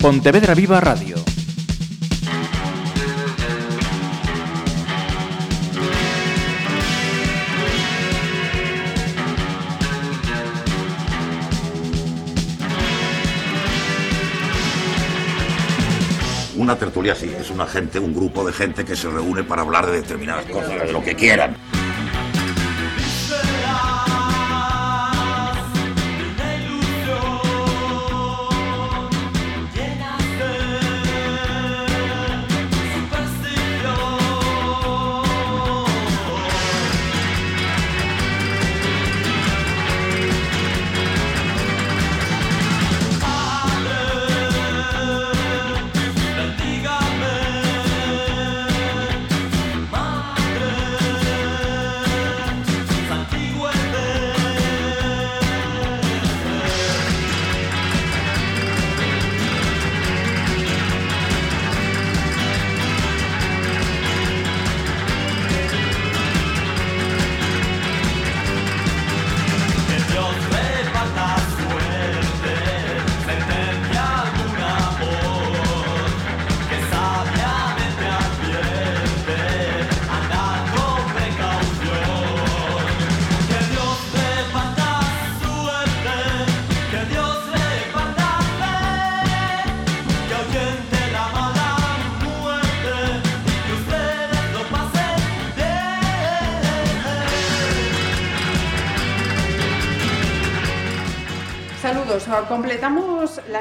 Pontevedra Viva Radio. Una tertulia sí, es una gente, un grupo de gente que se reúne para hablar de determinadas cosas, de lo que quieran.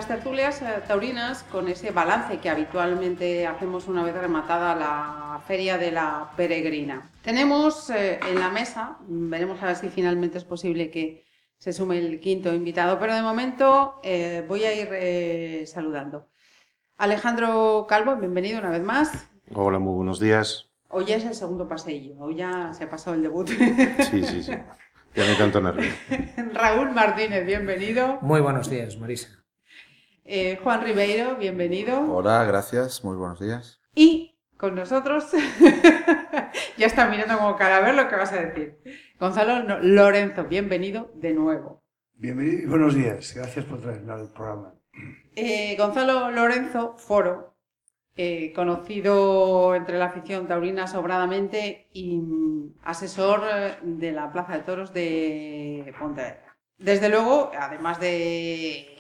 Tertulias eh, taurinas con ese balance que habitualmente hacemos una vez rematada la Feria de la Peregrina. Tenemos eh, en la mesa, veremos a ver si finalmente es posible que se sume el quinto invitado, pero de momento eh, voy a ir saludando. Alejandro Calvo, bienvenido una vez más. Hola, muy buenos días. Hoy ya es el segundo paseillo, hoy ya se ha pasado el debut. Sí, sí, sí. Ya hay tanto nervio. Raúl Martínez, bienvenido. Muy buenos días, Marisa. Eh, Juan Ribeiro, bienvenido. Hola, gracias, muy buenos días. Y con nosotros, ya está mirando como cara a ver lo que vas a decir. Gonzalo Lorenzo, bienvenido de nuevo. Bienvenido y buenos días, gracias por traerme al programa. Eh, Gonzalo Lorenzo, foro, eh, conocido entre la afición taurina sobradamente y asesor de la Plaza de Toros de Pontevedra. Desde luego, además de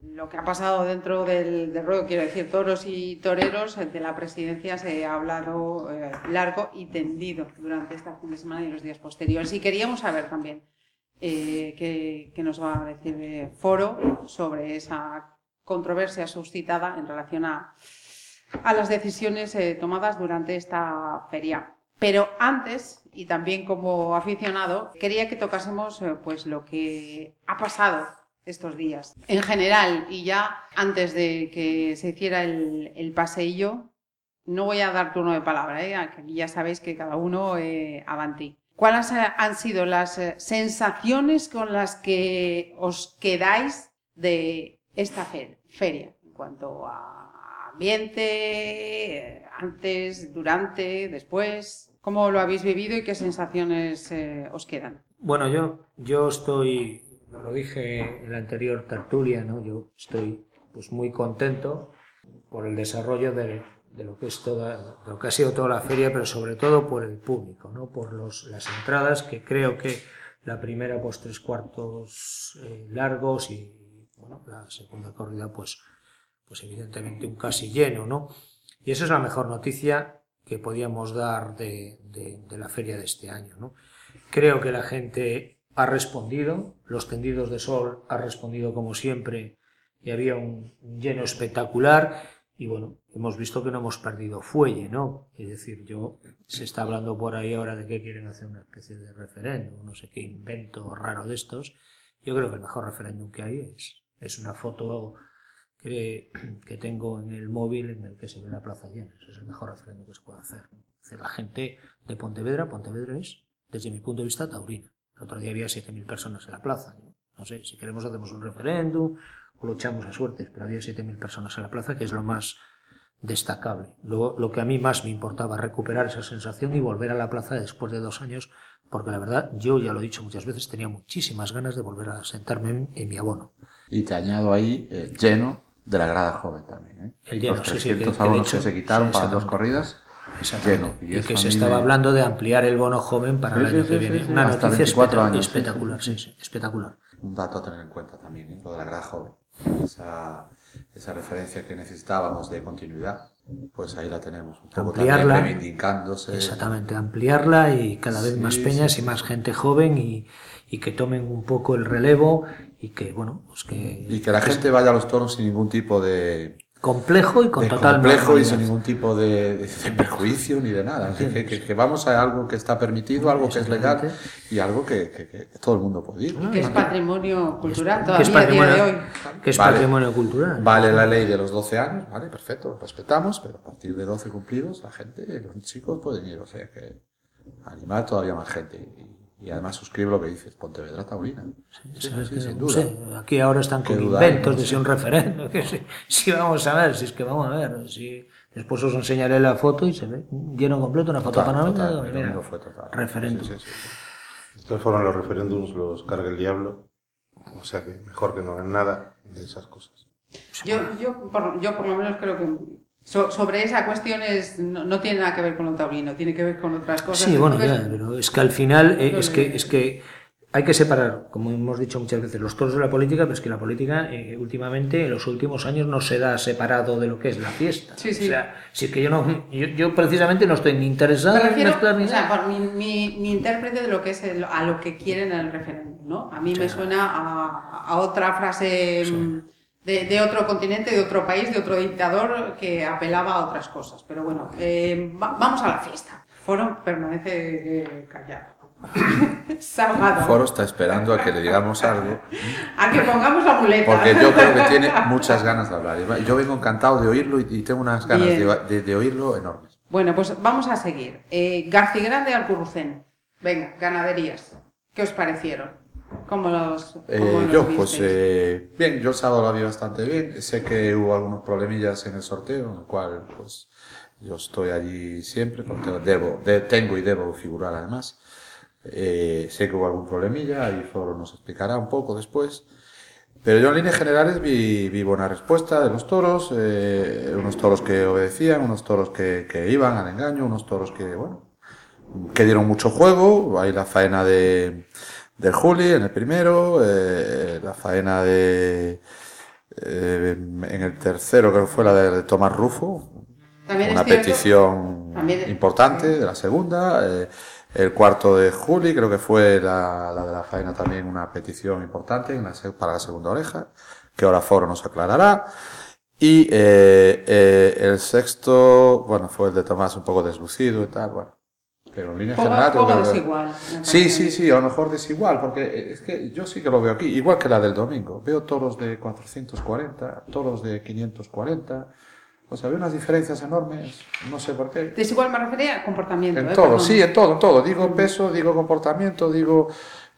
lo que ha pasado dentro del, ruedo, quiero decir, toros y toreros, de la presidencia se ha hablado eh, largo y tendido durante esta fin de semana y los días posteriores. Y queríamos saber también qué, qué, nos va a decir Foro sobre esa controversia suscitada en relación a a las decisiones eh, tomadas durante esta feria. Pero antes, y también como aficionado, quería que tocásemos eh, pues lo que ha pasado estos días. En general, y ya antes de que se hiciera el, el paseillo, no voy a dar turno de palabra, ¿eh? aquí ya sabéis que cada uno eh, avanti. ¿Cuáles han sido las sensaciones con las que os quedáis de esta feria en cuanto a ambiente, antes, durante, después. ¿Cómo lo habéis vivido y qué sensaciones eh, os quedan? Bueno, yo, yo estoy, lo dije en la anterior tertulia, ¿no? yo estoy pues, muy contento por el desarrollo de, de lo que es toda, lo que ha sido toda la feria, pero sobre todo por el público, ¿no? por los, las entradas, que creo que la primera pues tres cuartos eh, largos y bueno, la segunda corrida pues pues evidentemente un casi lleno, ¿no? Y esa es la mejor noticia que podíamos dar de, la feria de este año, ¿no? Creo que la gente ha respondido, los tendidos de sol ha respondido como siempre y había un lleno espectacular y bueno, hemos visto que no hemos perdido fuelle, ¿no? Es decir, yo se está hablando por ahí ahora de que quieren hacer una especie de referéndum, no sé qué invento raro de estos. Yo creo que el mejor referéndum que hay es, es una foto que, que, tengo en el móvil en el que se ve la plaza llena. Eso es el mejor referéndum que se puede hacer. la gente de Pontevedra, Pontevedra es, desde mi punto de vista, taurina. El otro día había 7.000 personas en la plaza. ¿no? sé, si queremos hacemos un referéndum o luchamos a suertes, pero había 7.000 personas en la plaza, que es lo más destacable. Luego, lo que a mí más me importaba, recuperar esa sensación y volver a la plaza después de dos años, porque la verdad, yo ya lo he dicho muchas veces, tenía muchísimas ganas de volver a sentarme en, mi abono. Y te añado ahí, eh, lleno de la grada joven también. ¿eh? El lleno, Los sí, sí, 300 que- que de abonos que se quitaron sí, para dos corridas. Lleno. Y, es que a se estaba hablando de ampliar el bono joven para el Sí, año sí, que viene. sí. Una Hasta noticia 24 espectac- años, espectacular, sí, espectacular. un dato a tener en cuenta también, ¿eh? lo de la grada joven. Esa, esa referencia que necesitábamos de continuidad, pues ahí la tenemos. Un poco Ampliarla. también reivindicándose. Exactamente, ampliarla y cada vez Sí, más peñas sí, y más gente joven y, y que tomen un poco el relevo y que, bueno, pues que... Y que la gente vaya a los toros sin ningún tipo de, Complejo y con de total complejo y sin ningún tipo de, de- de perjuicio ni de nada. Que, que- que- que vamos a algo que está permitido, algo que es legal y algo que, que- que todo el mundo puede ir. Que es patrimonio cultural que es todavía a día de patrimonio, hoy. que es Vale. patrimonio cultural. Vale la ley de los 12 años, vale, perfecto, respetamos, pero a partir de 12 cumplidos la gente, los chicos pueden ir, o sea que animar todavía más gente. Y, y además suscribo lo que dices, Pontevedra Taurina. Sí, sí, ¿Sabes sí, sin duda. aquí ahora están con duda inventos no de si un referendo. Que si, si vamos a ver, si es que vamos a ver. Si, después os enseñaré la foto y se ve lleno completo, una foto panorámica. referéndum. Sí, sí, sí. Estos fueron los referéndums, los carga el diablo. O sea que mejor que no hagan nada de esas cosas. Yo, yo, por, yo por lo menos creo que so- sobre esa cuestión es, no, no tiene nada que ver con lo taurino, tiene que ver con otras cosas. Sí, bueno, ya, pero es que al final eh, es que es que hay que separar, como hemos dicho muchas veces, los toros de la política, pero es que la política eh, últimamente, en los últimos años, no se da separado de lo que es la fiesta. Sí, sí. O sea, si es que yo no, yo, yo precisamente no estoy ni interesado en mezclar ni o sea, nada. por mi, mi, mi intérprete de lo que es el- a lo que quieren el referéndum, ¿no? A mí me suena a, a otra frase mm, de, de otro continente, de otro país, de otro dictador que apelaba a otras cosas. Pero bueno, eh, va- vamos a la fiesta. Foro permanece eh, callado. Salgado. Foro está esperando a que le digamos algo, A que pongamos la muleta. porque yo creo que tiene muchas ganas de hablar. Yo vengo encantado de oírlo y tengo unas ganas de, de- de oírlo enormes. Bueno, pues vamos a seguir. Eh, García Grande Alcurrucén. Venga, ganaderías. ¿Qué os parecieron? ¿Cómo los, cómo Eh, los yo, pues visteis? eh, bien, yo el sábado lo vi bastante bien. Sé que hubo algunos problemillas en el sorteo, en el cual pues yo estoy allí siempre, porque debo, de- tengo y debo figurar además. Eh, sé que hubo algún problemilla, ahí Foro nos explicará un poco después. Pero yo en líneas generales vi, vi buena respuesta de los toros, eh, unos toros que obedecían, unos toros que, que iban al engaño, unos toros que, bueno, que dieron mucho juego. Hay la faena de, del Juli en el primero, eh, la faena de eh, en el tercero, creo que fue la de Tomás Rufo, También una petición También- importante de la segunda. eh, el cuarto de Juli, creo que fue la, la de la faena también una petición importante en la para la segunda oreja, que ahora Foro nos aclarará. Y eh, eh, el sexto, bueno, fue el de Tomás un poco deslucido y tal, bueno. Pero en línea Poco- general... poco creo que- desigual, Sí, sí, sí, a lo mejor desigual, porque es que yo sí que lo veo aquí, igual que la del domingo. Veo toros de 440, toros de 540. O sea, veo unas diferencias enormes, no sé por qué. Desigual me refería a comportamiento. En ¿eh? todo, Perdón. sí, en todo, en todo. Digo peso, digo comportamiento, digo...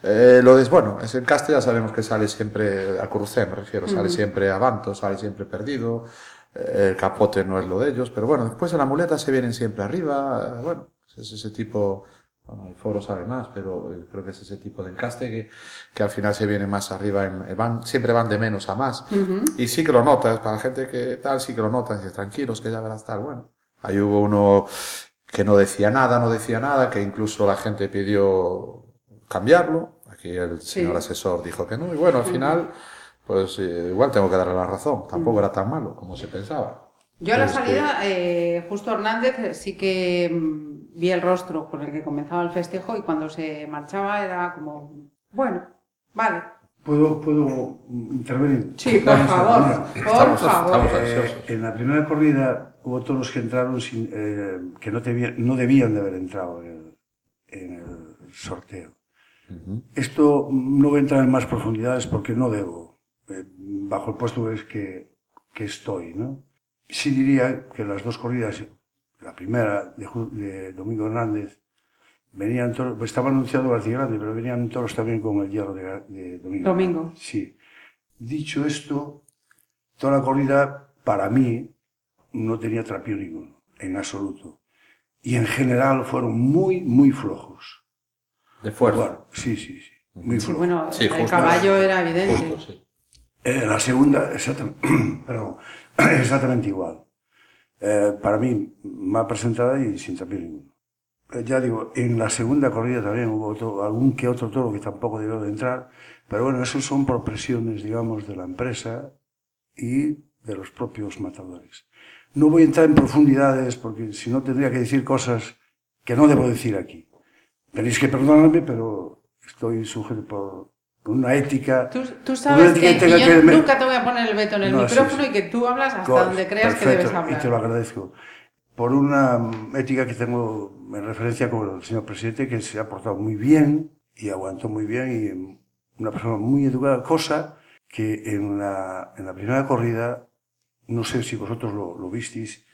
eh, lo de, bueno, es en Castilla ya sabemos que sale siempre, a crucé me refiero, sale siempre avanto, sale siempre perdido, eh, el capote no es lo de ellos, pero bueno, después en la muleta se vienen siempre arriba, eh, bueno, es ese tipo, bueno, el foro sabe más, pero eh, creo que es ese tipo de encaste que, que al final se viene más arriba, en, eh, van, siempre van de menos a más. Y sí que lo notas, para la gente que tal, sí que lo notas, dices, tranquilos, que ya verás tal, bueno. Ahí hubo uno que no decía nada, no decía nada, que incluso la gente pidió cambiarlo. Aquí el señor asesor dijo que no, y bueno, al final, pues eh, igual tengo que darle la razón, tampoco era tan malo como se pensaba. Yo a la Es que- salida, eh, justo Hernández, sí que mm, vi el rostro con el que comenzaba el festejo y cuando se marchaba era como, bueno, vale. ¿Puedo, puedo intervenir? Sí, por favor, por Estamos- favor. estamos eh, en la primera corrida hubo toros que entraron sin, eh, que no, debía- no debían de haber entrado en el, en el sorteo. Esto no voy a entrar en más profundidades porque no debo, eh, bajo el puesto es que, que estoy. ¿no? Sí diría que las dos corridas, la primera de, Domingo Hernández, venían toros, pues estaba anunciado García Grande, pero venían toros también con el hierro de, Domingo. Domingo. Sí. Dicho esto, toda la corrida, para mí, no tenía trapío ninguno, en absoluto. Y en general fueron muy, muy flojos. De fuerza. Bueno, sí, sí, sí. Muy Sí, flojos. bueno, Sí, el justo. caballo era evidente. Justo, sí. Eh, la segunda, exactamente, perdón, exactamente igual. Eh, para mí, mal presentada y sin tapir ninguno. Eh, ya digo, en la segunda corrida también hubo otro- algún que otro toro que tampoco debió de entrar, pero bueno, eso son por presiones, digamos, de la empresa y de los propios matadores. No voy a entrar en profundidades porque si no tendría que decir cosas que no debo decir aquí. Tenéis que perdonarme, pero estoy sujeto por por una ética. Tú, tú sabes que, que que yo nunca te voy a poner el veto en el No, micrófono sí. y que tú hablas hasta donde creas que perfecto, debes hablar. Y te lo agradezco. Por una mm, ética que tengo en referencia con el señor presidente, que se ha portado muy bien y aguantó muy bien y mm, una persona muy educada, cosa que en la, en la primera corrida, no sé si vosotros lo, lo visteis,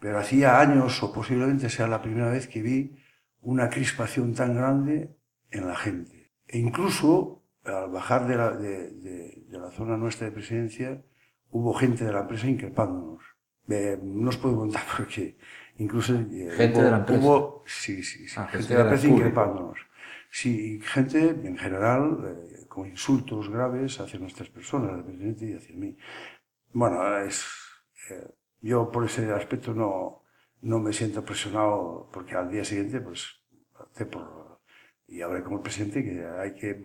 pero hacía años o posiblemente sea la primera vez que vi una crispación tan grande en la gente. E incluso al bajar de la, de, de- de la zona nuestra de presidencia, hubo gente de la empresa increpándonos. Eh, no os puedo contar porque incluso eh, Gente hubo, de la empresa. hubo- sí, sí, sí, Ah, gente gente de la empresa increpándonos. Sí, gente en general eh, con insultos graves hacia nuestras personas, al presidente y hacia mí. Bueno, es, eh, yo por ese aspecto no, no me siento presionado porque al día siguiente pues por y con el presidente que hay que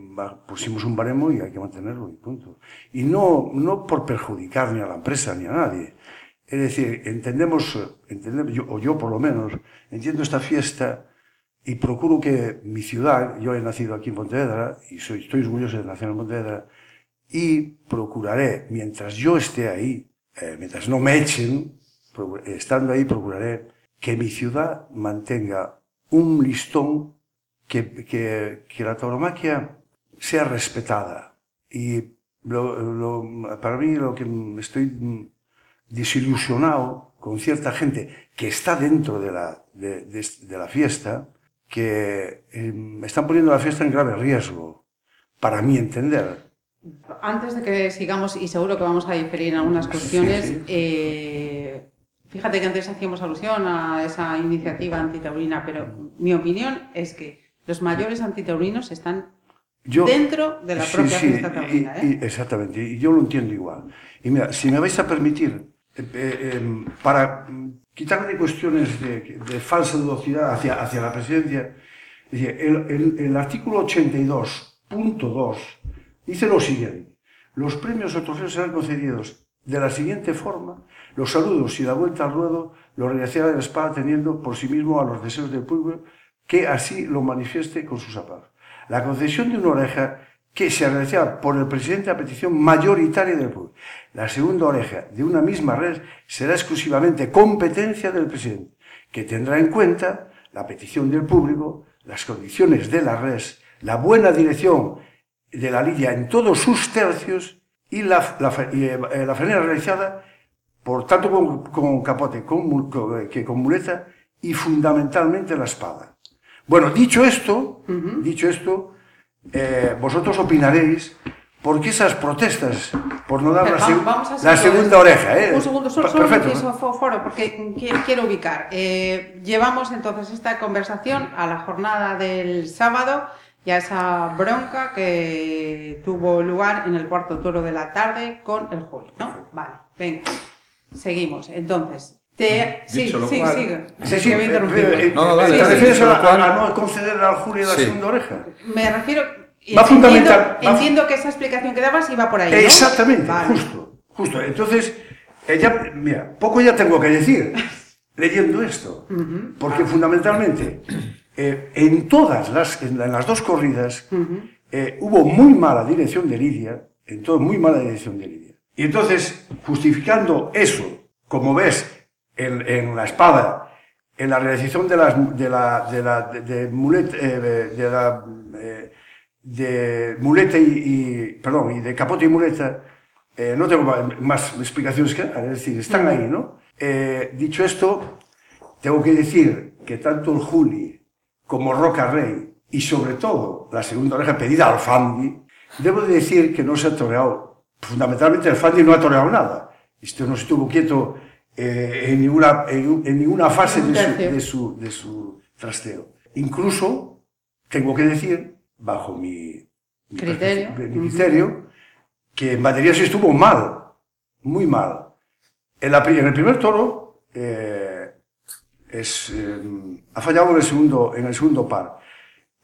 pusimos un baremo y hay que mantenerlo y punto. Y no, no por perjudicar ni a la empresa ni a nadie. Es decir, entendemos, entendemos yo, o yo por lo menos, entiendo esta fiesta y procuro que mi ciudad, yo he nacido aquí en Pontevedra y soy, estoy orgulloso de nacer en Pontevedra, y procuraré, mientras yo esté ahí, eh, mientras no me echen, estando ahí procuraré que mi ciudad mantenga un listón que, que, que la tauromaquia sea respetada. Y lo- lo- para mí lo que estoy desilusionado con cierta gente que está dentro de la, de, de- de la fiesta, que eh, están poniendo la fiesta en grave riesgo, para mi entender. Antes de que sigamos, y seguro que vamos a diferir en algunas cuestiones, sí. eh, fíjate que antes hacíamos alusión a esa iniciativa antitaurina, pero mi opinión es que los mayores antitaurinos están Yo, dentro de la Sí, propia sí, fiesta taurina. y- ¿eh? y- exactamente, y yo lo entiendo igual. Y mira, si me vais a permitir, eh, eh, em, para mm, quitarme cuestiones de, de falsa dudosidad hacia, hacia la presidencia, el, el- el artículo 82.2 dice lo siguiente, los premios o trofeos serán concedidos de la siguiente forma, los saludos y la vuelta al ruedo lo realizará el espada teniendo por sí mismo a los deseos del público que así lo manifieste con sus zapatos. La concesión de una oreja que se realizará por el presidente a petición mayoritaria del público. La segunda oreja de una misma red será exclusivamente competencia del presidente, que tendrá en cuenta la petición del público, las condiciones de la red, la buena dirección de la lidia en todos sus tercios y la, eh, la faena realizada por tanto con, con capote con con- que con muleta y fundamentalmente la espada. Bueno, dicho esto, dicho esto, eh, vosotros opinaréis por qué esas protestas por no dar la, seg- vamos- segunda esto. oreja. ¿eh? Un segundo, solo, solo perfecto. foro, porque qui- quiero ubicar. Eh, llevamos entonces esta conversación a la jornada del sábado y a esa bronca que tuvo lugar en el cuarto toro de la tarde con el Julio, ¿no? Vale, venga, seguimos. Entonces, te... Sí, Dicho lo sí, cual- sigue. Sí, eh, interrumpido. eh, No, ¿Te refieres a, lo cual- a no conceder al Julio la Sí. segunda oreja? Me refiero... Va entiendo, fundamental, va- entiendo que esa explicación que dabas iba por ahí, ¿no? Exactamente, Vale. justo, justo. Entonces, eh, ya, mira, poco ya tengo que decir leyendo esto, porque fundamentalmente eh, en todas las, en, la- en las dos corridas eh, hubo muy mala dirección de Lidia, en todo muy mala dirección de Lidia. Y entonces, justificando eso, como ves en, en la espada, en la realización de las de la de la de, de mulet- eh, de- la eh, de muleta y, y- perdón y de capote y muleta eh, no tengo más explicaciones que dar, es decir están ahí no Eh, dicho esto tengo que decir que tanto el Juli como Roca Rey y sobre todo la segunda oreja pedida al Fandi debo de decir que no se ha toreado. Fundamentalmente el Fandi no ha toreado nada. Esto no estuvo quieto eh, en, ninguna, en, en ninguna fase de su, de, su, de su trasteo. Incluso, tengo que decir, bajo mi, mi Criterio. que en batería sí estuvo mal, muy mal. En, la, pri- en el primer toro eh, es, eh, ha fallado en el segundo, en el segundo par.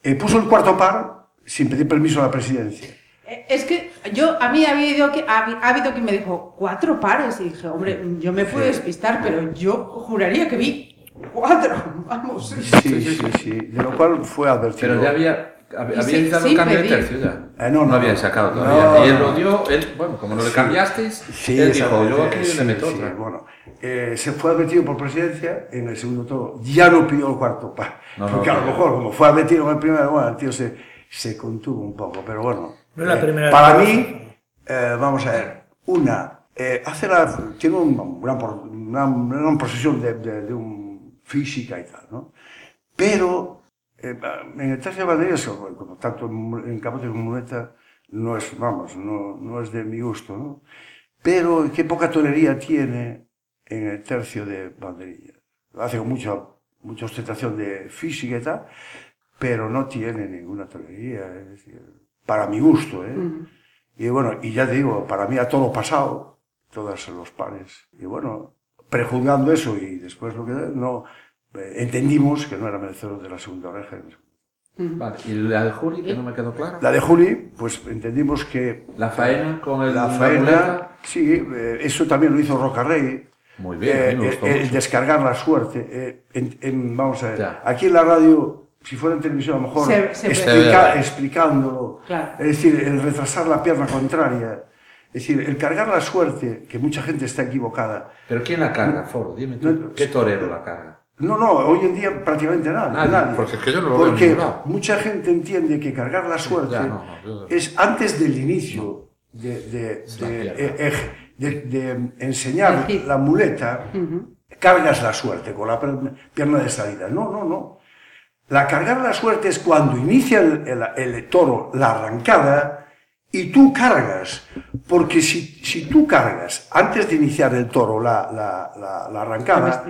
Eh, puso el cuarto par sin pedir permiso a la presidencia. Eh, Es que yo, a mí ha habido, que, ha, ha habido quien me dijo cuatro pares y dije, hombre, yo me puedo despistar, pero yo juraría que vi cuatro, vamos. Sí, sí, sí, de lo cual fue advertido. Pero ya había, había, sí- dado sí el cambio de tercio ya. Eh, no, no, había sacado todavía. No, y él lo dio, él, bueno, como no le cambiasteis, Sí, él dijo, yo aquí sí, le meto sí, otra. bueno, eh, se fue advertido por presidencia en el segundo toro. Ya no pidió el cuarto par. No, no, porque a lo no. mejor, como fue advertido en el primero, bueno, el tío se, se contuvo un poco. Pero bueno, No es la eh, primera para vez. mí, eh, vamos a ver, una, eh, hace la, tiene una, una gran posesión de, de, de un física y tal, ¿no? Pero eh, en el tercio de banderas, como tanto en, capote como muleta, no es, vamos, no, no es de mi gusto, ¿no? Pero qué poca tolería tiene en el tercio de banderilla. Hace con mucha, mucha ostentación de física y tal, pero no tiene ninguna tolería, es decir, para mi gusto, ¿eh? Y bueno, y ya te digo, para mí a todo pasado, todos los pares. Y bueno, prejuzgando eso y después lo que no, eh, entendimos que no era merecedor de la segunda oreja. Vale, y la de Juli, que no me quedó clara. La de Juli, pues entendimos que La faena con el, la la faena, muleta. sí, eh, eso también lo hizo Rocarrey. Muy bien, Eh, eh, gustó el mucho. descargar la suerte. eh, en- en- vamos a ver, Ya. aquí en la radio, si fuera en televisión, a lo mejor Se- se explica- explicándolo. Claro. Es decir, el retrasar la pierna contraria. Es decir, el cargar la suerte, que mucha gente está equivocada. Pero ¿quién la carga, Foro? Dime tú, No, ¿qué torero la carga? No, no, hoy en día prácticamente nadie. Nadie, nadie. porque es que yo no lo veo Porque lado. mucha gente entiende que cargar la suerte Ya, no, no, yo- es antes del inicio de, de- eh, eh, de- de enseñar la muleta, cargas la suerte con la pierna de salida. No, no, no. La cargar la suerte es cuando inicia el, el- el toro la arrancada y tú cargas. Porque si, si tú cargas antes de iniciar el toro la, la- la- la arrancada,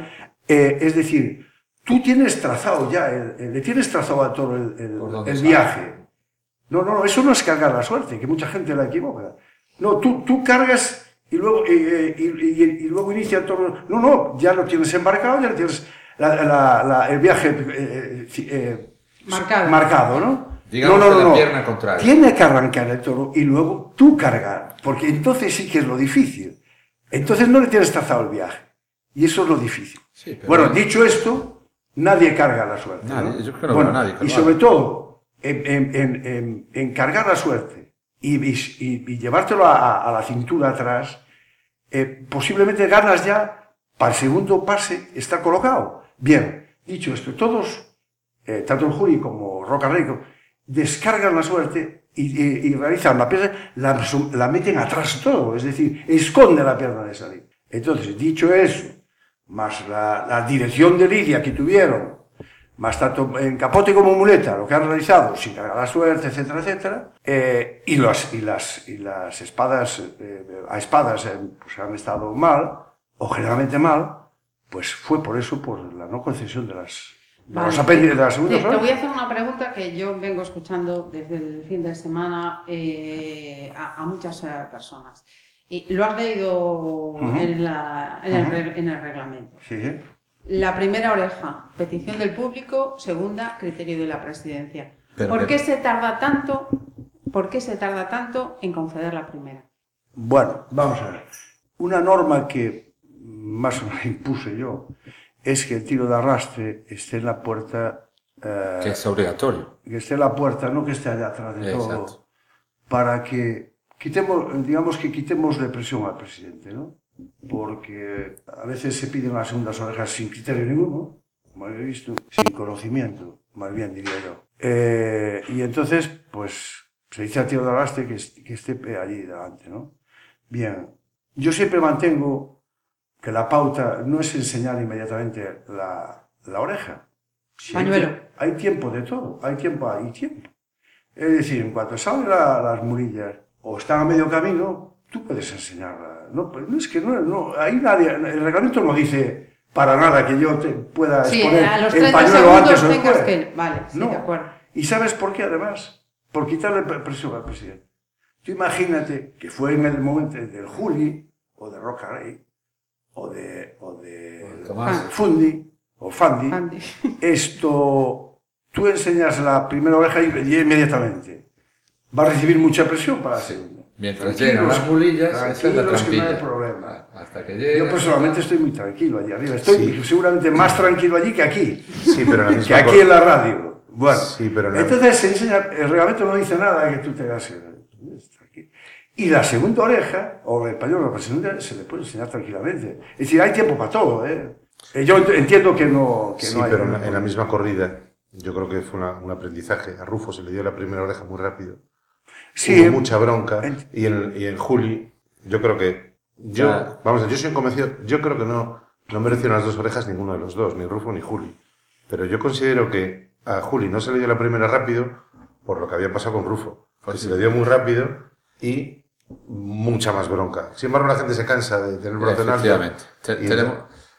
eh, es decir, tú tienes trazado ya, el- el- le tienes trazado al toro el, viaje. No, no, eso no es cargar la suerte, que mucha gente la equivoca. No, tú, tú cargas y luego, eh, eh, y, y- y luego inicia el toro. No, no, ya lo tienes embarcado, ya lo tienes la- la- la- el viaje eh, eh, eh, Marcado. marcado, ¿no? Digamos no, no, que no, la no. pierna contraria. Tiene que arrancar el toro y luego tú cargar, porque entonces sí que es lo difícil. Entonces no le tienes trazado el viaje. Y eso es lo difícil. Sí, pero- Bueno, dicho esto, nadie carga la suerte. Nadie, ¿no? yo creo que Bueno, nadie y sobre todo, en, en- en- en- en cargar la suerte y, y- y- llevártelo a, a- a la cintura atrás, eh, posiblemente ganas ya para el segundo pase estar colocado. Bien, dicho esto, todos, eh, tanto el Juri como Roca Rico, descargan la suerte y, y- y realizan la pierna, la, la meten atrás todo, es decir, esconde la pierna de salir. Entonces, dicho eso, más la, la dirección de lidia que tuvieron, más tanto en capote como muleta, lo que han realizado, sin cargar la suerte, etcétera, etcétera, eh, y, las, y, las, y las espadas, eh, a espadas, eh, pues han estado mal, o generalmente mal, pues fue por eso, por la no concesión de las, de los Vale. apéndices de las segundas Te, te voy a hacer una pregunta que yo vengo escuchando desde el fin de semana eh, a, a muchas eh, personas. Y lo has leído en, la- en el, en reglamento. Sí, sí. La primera oreja, petición del público. Segunda, criterio de la presidencia. Pero ¿Por qué se tarda tanto? ¿Por qué se tarda tanto en conceder la primera? Bueno, vamos a ver. Una norma que más menos impuse yo es que el tiro de arrastre esté en la puerta, eh, Que es obligatorio. que esté en la puerta, no que esté allá atrás de todo, Exacto. para que quitemos, digamos que quitemos de presión al presidente, ¿no? Porque a veces se piden las segundas orejas sin criterio ninguno, como he visto, sin conocimiento, más bien diría yo. Eh, y entonces, pues, se dice al tiro de arrastre que, que esté allí delante, ¿no? Bien, yo siempre mantengo que la pauta no es enseñar inmediatamente la, la oreja. Si hay Pañuelo. Hay, tiempo de todo, hay tiempo, hay tiempo. Es decir, en cuanto salen la- las murillas o están a medio camino, tú puedes enseñarla. No, pues no es que no, no, ahí nadie, el reglamento no dice para nada que yo te pueda Sí, exponer el 30 pañuelo antes o después. que... Vale, sí, No. de acuerdo. ¿Y sabes por qué además? Por quitarle pre- presión al presidente. Tú imagínate que fue en el momento del Juli, o de Roca Rey, o de, o de. Fundi, o Fandi, Andy. esto, tú enseñas la primera oreja y, y inmediatamente va a recibir mucha presión para la segunda. Mientras llegan las bulillas, esa es la que no hay problema. Hasta que llegue. Yo personalmente estoy muy tranquilo allí arriba. Estoy seguramente más tranquilo allí que aquí. Sí, pero que aquí en la radio. Bueno, Sí, pero entonces se enseña, el reglamento no dice nada de que tú tengas eh, aquí. Y la segunda oreja, o el español o la segunda, se le puede enseñar tranquilamente. Es decir, hay tiempo para todo, ¿eh? Eh, Yo ent- entiendo que no, que Sí, no hay pero en la, en la misma corrida, yo creo que fue una- un aprendizaje. A Rufo se le dio la primera oreja muy rápido. Sí, Hubo mucha bronca. Ent- Y en, y en Juli, yo creo que. Yo, Claro. vamos, a ver, yo soy convencido. Yo creo que no, no merecieron las dos orejas ninguno de los dos, ni Rufo ni Juli. Pero yo considero que a Juli no se le dio la primera rápido por lo que había pasado con Rufo. Que se le dio muy rápido y mucha más bronca. Sin embargo, la gente se cansa de tener bronca en alto. Efectivamente. Te- Y tenemos,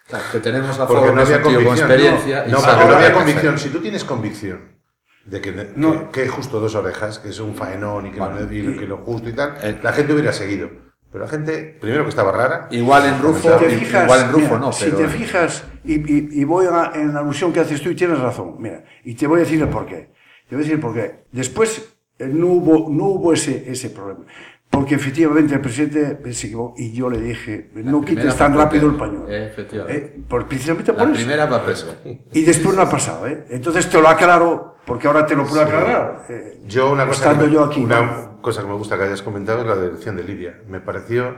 claro, que tenemos a porque no había convicción. experiencia. no, y no, porque no que había que convicción. Si tú tienes convicción de que, que, No. que es justo dos orejas, que es un faenón y que, Vale. no, y que lo justo y tal, Eh. la gente hubiera seguido. Pero la gente, primero que estaba rara. Igual en Rufo, Si fijas, igual en Rufo mira, no, si pero te fijas, y, y- y voy a, en la alusión que haces tú, y tienes razón, mira, y te voy a decir el porqué. Te voy a decir el porqué. Después eh, no hubo, no hubo ese, ese problema. Porque efectivamente el presidente se equivocó y yo le dije, no quites tan rápido el pañuelo. Efectivamente. Eh, por, precisamente por la eso. primera va a perder. Y después no ha pasado, ¿eh? Entonces te lo aclaro, porque ahora te lo puedo aclarar. eh, Yo una cosa, estando que me, yo aquí. una ¿no? cosa que me gusta que hayas comentado es la elección de Lidia. Me pareció,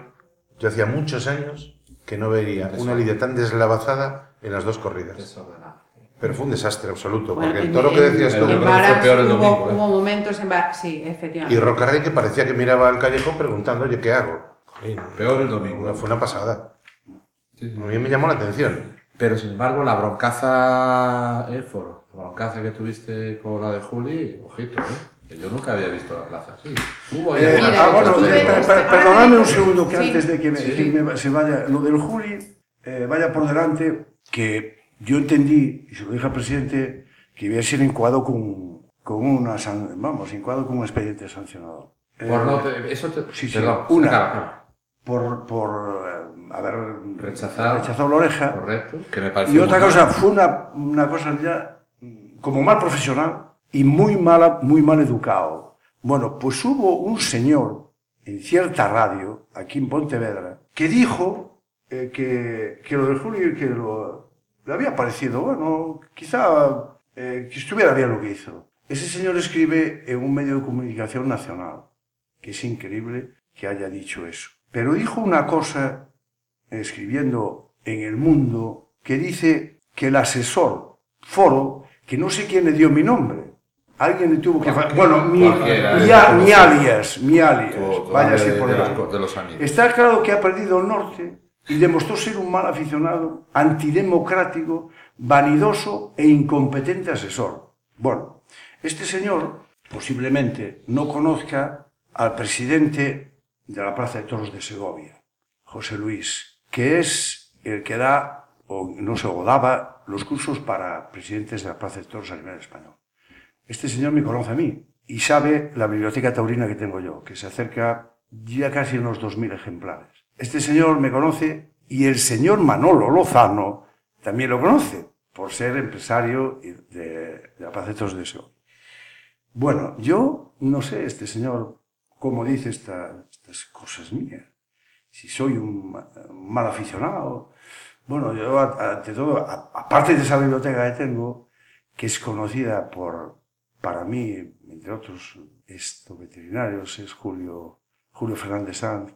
yo hacía muchos años que no veía una Lidia tan deslavazada en las dos corridas. Desordenado. Pero fue un desastre absoluto, Bueno, porque en- todo lo que decías tú... en creo que fue Varas peor el hubo, domingo, ¿eh? hubo momentos en sí, efectivamente. Y Rocarrey que parecía que miraba al callejón preguntando, oye, ¿qué hago? Jolín, Peor el domingo. Una- fue una pasada. Sí, sí. A mí me llamó la atención. Pero sin embargo, la broncaza, el foro, la broncaza que tuviste con la de Juli, ojito, ¿eh? Que yo nunca había visto la plaza así. Hubo ahí Eh, ah, bueno, eh, perdonadme un segundo que sí. antes de que, me, Sí. que me- se vaya lo del Juli, eh, vaya por delante, que yo entendí, y se lo dije al presidente, que iba a ser incoado con, con una, san- vamos, incoado con un expediente sancionado. Por Eh, no te- eso te, sí, sí, perdón, una. acaba, por, por eh, haber Rechazado. rechazado la oreja. correcto, que me Y otra cosa, mal. fue una, una cosa ya como mal profesional y muy mala, muy mal educado. Bueno, pues hubo un señor en cierta radio, aquí en Pontevedra, que dijo eh, que, que lo de Julio, que lo, le había parecido, bueno, quizá eh, que estuviera bien lo que hizo. Ese señor escribe en un medio de comunicación nacional, que es increíble que haya dicho eso. Pero dijo una cosa escribiendo en El Mundo que dice que el asesor Foro, que no sé quién le dio mi nombre, alguien le tuvo que... Bueno, mi, mi, mi alias, mi alias, de, por de de los. Está claro que ha perdido el norte y demostró ser un mal aficionado, antidemocrático, vanidoso e incompetente asesor. Bueno, este señor posiblemente no conozca al presidente de la Plaza de Toros de Segovia, José Luis, que es el que da, o no sé, o daba los cursos para presidentes de la Plaza de Toros a nivel español. Este señor me conoce a mí y sabe la biblioteca taurina que tengo yo, que se acerca ya casi a unos 2.000 ejemplares. Este señor me conoce y el señor Manolo Lozano también lo conoce, por ser empresario de, de Plaza de Segovia. Bueno, yo no sé, este señor, cómo dice esta- estas cosas mías. Si soy un, ma- un mal aficionado. Bueno, yo, ante todo, aparte de esa biblioteca que tengo, que es conocida por, para mí, entre otros esto, veterinarios, es Julio, Julio Fernández Sanz,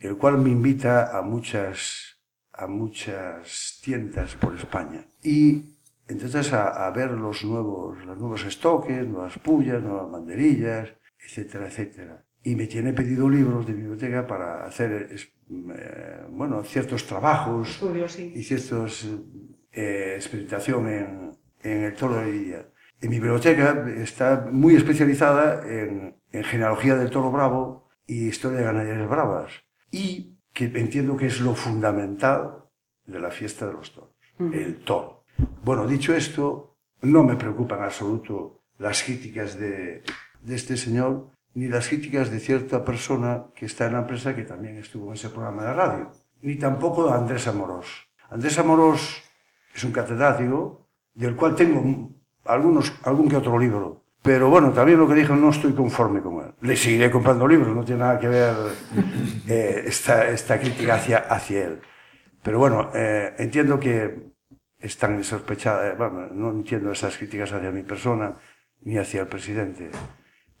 el cual me invita a muchas, a muchas tiendas por España. Y entonces a, a ver los nuevos, los nuevos estoques, nuevas pullas, nuevas banderillas, etcétera, etcétera. Y me tiene pedido libros de biblioteca para hacer, eh, bueno, ciertos trabajos Estudio, sí. y ciertos eh, experimentación en, en el toro de lidia. En mi biblioteca está muy especializada en, en genealogía del toro bravo y historia de ganaderías bravas. Y que entiendo que es lo fundamental de la fiesta de los toros, el toro. Bueno, dicho esto, no me preocupa en absoluto las críticas de, de este señor, ni las críticas de cierta persona que está en la empresa que también estuvo en ese programa de radio, ni tampoco de Andrés Amorós. Andrés Amorós es un catedrático del cual tengo algunos, algún que otro libro. Pero bueno, también lo que dijo, no estoy conforme con él. Le seguiré comprando libros, no tiene nada que ver eh, esta, esta crítica hacia, hacia él. Pero bueno, eh, entiendo que están sospechadas, eh, bueno, no entiendo esas críticas hacia mi persona ni hacia el presidente.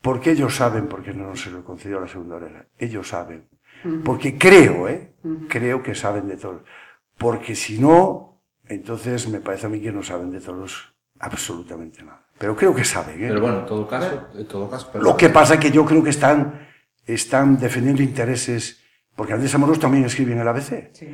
Porque ellos saben por qué no se lo concedió la segunda oreja. Ellos saben. Porque creo, ¿eh? Creo que saben de todo. Porque si no, entonces me parece a mí que no saben de todos absolutamente nada. Pero creo que saben, ¿eh? Pero bueno, en todo caso, en todo caso Lo que pasa es que yo creo que están, están defendiendo intereses, porque Andrés Amorós también escribe en el ABC. Sí.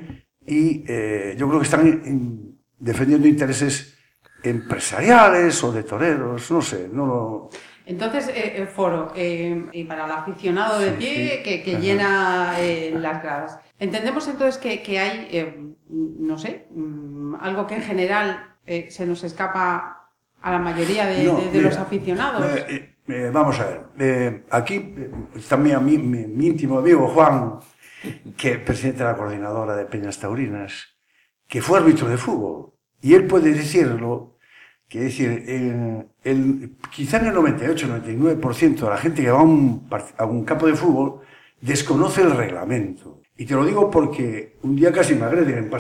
Y eh, yo creo que están en- defendiendo intereses empresariales o de toreros, no sé, no lo... Entonces, eh, el foro, eh, y para el aficionado de Sí, pie sí. que, llena eh, las gradas. Entendemos entonces que, que hay, eh, no sé, mm, algo que en general eh, se nos escapa a la mayoría de, No, de- de mira, los aficionados. Eh, eh, eh, vamos a ver, eh, aquí está mi, ami- mi, mi íntimo amigo Juan, que es presidente de la coordinadora de Peñas Taurinas, que fue árbitro de fútbol. Y él puede decirlo, que decir, eh, el, quizá en el 98-99% de la gente que va a un, a un campo de fútbol desconoce el reglamento. Y te lo digo porque un día casi me agreden en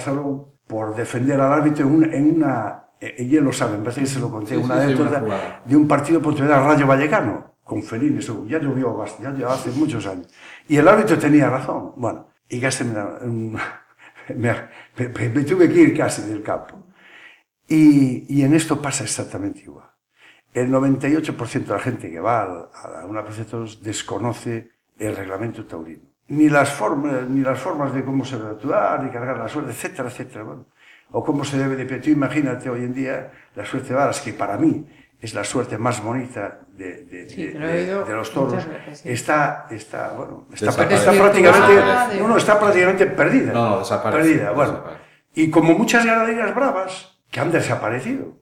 por defender al árbitro en una, en una eh, él lo sabe, me parece que se lo conté, Sí, una sí, sí, anécdota una de un partido Pontevedra Rayo Vallecano, con Felín, eso ya llovió bastante, ya hace muchos años. Y el árbitro tenía razón. Bueno, y casi me, me, me- me tuve que ir casi del campo. Y, y en esto pasa exactamente igual. El 98% de la gente que va al- a, una plaza de toros desconoce el reglamento taurino. Ni las formas, ni las formas de cómo se debe actuar, ni cargar la suerte, etcétera, etcétera. Bueno, o cómo se debe de pero tú imagínate hoy en día la suerte de varas, que para mí es la suerte más bonita de, de- Sí, de- los toros. muchas veces, sí. Está, está, bueno, está, está prácticamente, no, no, está prácticamente perdida. No, Perdida, bueno. Y como muchas ganaderías bravas que han desaparecido,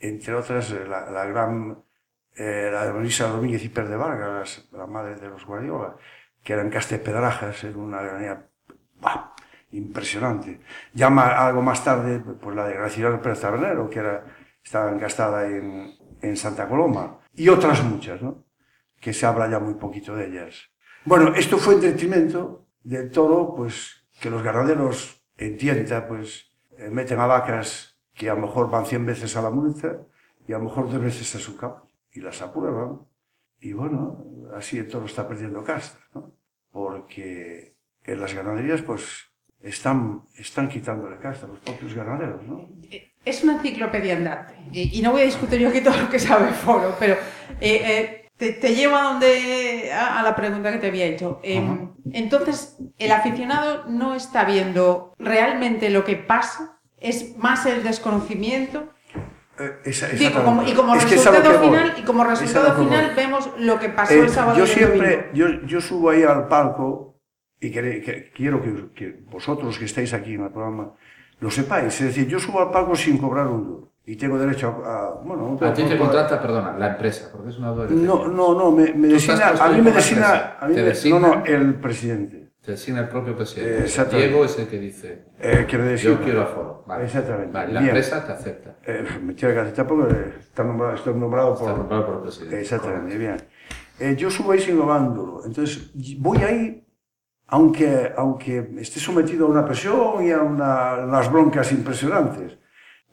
entre otras la, la gran, eh, la de Marisa Domínguez y Per de Vargas, la madre de los Guardiola, que eran Castepedrajas, era una ganadería. Impresionante. Ya algo más tarde, pues la de Graciela Pérez Tabernero, que era, estaba encastada en, en Santa Coloma, y otras muchas, ¿no? Que se habla ya muy poquito de ellas. Bueno, esto fue en detrimento del toro, pues, que los ganaderos en tienta, pues, eh, meten a vacas que a lo mejor van 100 veces a la multa y a lo mejor dos veces a su campo y las aprueban. Y bueno, así el toro está perdiendo casta, ¿no? Porque en las ganaderías, pues, están, están quitándole casta a los propios ganaderos, ¿no? Es una enciclopedia andante. Y, no voy a discutir yo aquí todo lo que sabe Foro, pero eh, eh, te, te llevo a, donde, a, a la pregunta que te había hecho. Em, entonces, el aficionado no está viendo realmente lo que pasa, es más el desconocimiento. Eh, esa- Digo, como- y como Es resultado final, y como resultado final vemos lo que pasó Eh, el sábado yo el siempre, yo, yo subo ahí al palco y que- quiero que, que vosotros que estáis aquí en el programa lo sepáis. Es decir, yo subo al palco sin cobrar un duro y tengo derecho a, a- bueno, A ti te contrata, perdona, la empresa, porque es una doble. No, no, no, me, me designa, a mí me designa, a mí me- designa. no, no, el presidente. Te designa el propio Eh, presidente. exactamente. Diego es el que dice, Eh, yo quiero aforo. Vale. Exactamente. Vale, la Bien. empresa te acepta. Eh, me tiene que aceptar porque está nombrado, estoy nombrado Está por, comprado por el presidente. Exactamente, bien. Eh, yo subo ahí sin duro. Entonces, voy ahí, aunque, aunque esté sometido a una presión y a una- unas broncas impresionantes.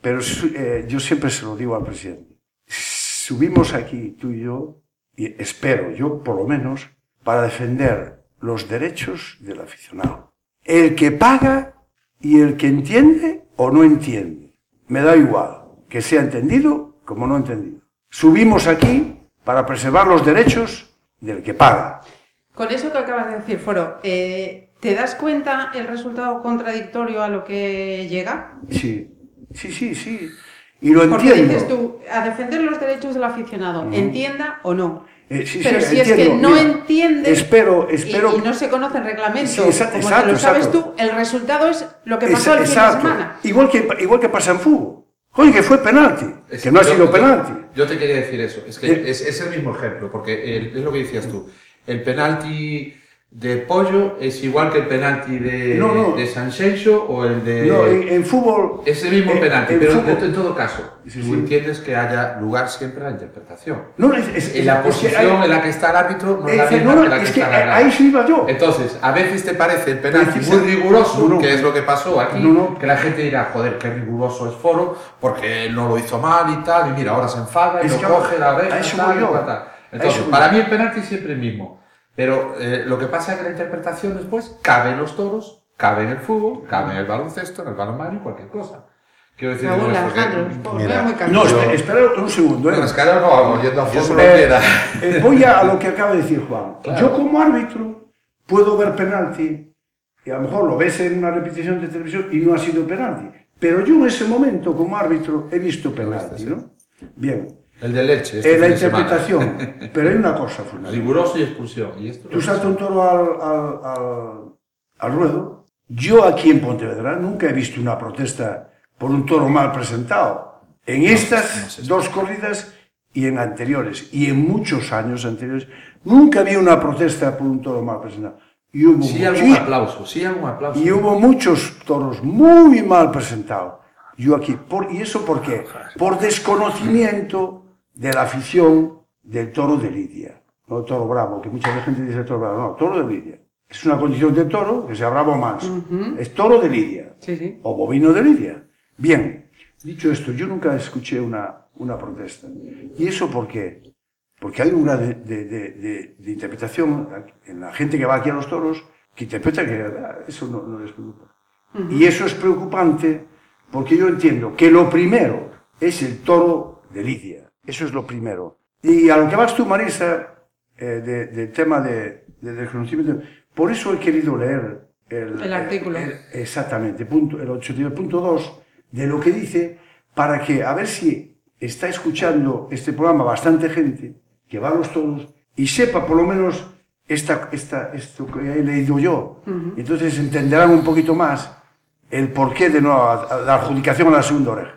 Pero eh, yo siempre se lo digo al presidente. Subimos aquí, tú y yo, y espero, yo por lo menos, para defender los derechos del aficionado. El que paga y el que entiende o no entiende. Me da igual que sea entendido como no entendido. Subimos aquí para preservar los derechos del que paga. Con eso que acabas de decir, Foro, eh, ¿te das cuenta el resultado contradictorio a lo que llega? Sí, sí, sí, sí. Y lo Porque entiendo. dices tú, a defender los derechos del aficionado, entienda o no. Eh, sí, Pero sí, si es que entiendo. no Mira, entiende Espero, y- espero. y, no se conoce el reglamento, Sí, exa- como exacto, te lo sabes exacto. tú, el resultado es lo que pasó el fin de exacto. semana. Igual que, igual que pasa en fútbol. Oye, que fue penalti. Es que no ha yo- sido yo- penalti. Yo te quería decir eso. Es que Eh. es, es el mismo ejemplo, porque el- es lo que decías tú. El penalti de Pollo es igual que el penalti de, No, no. de Sanxenxo o el de... No, en, en fútbol... Es el mismo en- penalti, en pero fútbol- en, todo caso, Sí, tú sí. entiendes que haya lugar siempre a la interpretación. No, es, es- En la es que posición hay- en la que está el árbitro no es la es que misma no, que la que es que está la ahí sí iba yo. Entonces, a veces te parece el penalti muy riguroso, que es lo que pasó aquí, que la gente dirá, joder, qué riguroso es Foro, porque no lo hizo mal y tal, y mira, ahora se enfada y Es lo que coge la oreja eso tal, y tal. Entonces, para mí el penalti es siempre el mismo. Pero eh, lo que pasa es que la interpretación después cabe en los toros, cabe en el fútbol, cabe en el baloncesto, en el balonmano y cualquier cosa. Quiero decir, no es porque- Alejandro, os Mira, veo muy No, espera, espera un segundo. ¿eh? Bueno, no vamos yendo a fútbol, Eh, eh, voy a, a lo que acaba de decir Juan. Claro. Yo como árbitro puedo ver penalti y a lo mejor lo ves en una repetición de televisión y no ha sido penalti. Pero yo en ese momento como árbitro he visto penalti, ¿no? Bien. El de leche. este En la semana. interpretación. Pero hay una cosa fundamental. Riguroso y expulsión. ¿Y esto Tú saltas un toro al, al, al, al ruedo. Yo aquí en Pontevedra nunca he visto una protesta por un toro mal presentado. En estas dos corridas y en anteriores, y en muchos años anteriores, nunca había una protesta por un toro mal presentado. Y hubo, Sí, algún aplauso, sí, algún aplauso. y hubo muchos toros muy mal presentados. Yo aquí, por, ¿y eso por qué? Por desconocimiento de la afición del toro de Lidia. No toro bravo, que mucha gente dice toro bravo. No, toro de Lidia. Es una condición de toro que sea bravo manso. Es toro de Lidia. Sí, sí. O bovino de Lidia. Bien, dicho esto, yo nunca escuché una, una protesta. ¿Y eso por qué? Porque hay un grado de, de- de- de- de interpretación en la gente que va aquí a los toros que interpreta que ah, eso no, no les preocupa. Y eso es preocupante porque yo entiendo que lo primero es el toro de Lidia. Eso es lo primero. Y a lo que vas tú, Marisa, eh, de- del tema de, de desconocimiento, por eso he querido leer el, El artículo. el- exactamente, punto, el 82.2 de lo que dice, para que, a ver si está escuchando este programa bastante gente que va a los toros y sepa por lo menos esta, esta, esto que he leído yo. Entonces entenderán un poquito más el porqué de no la adjudicación a la segunda oreja.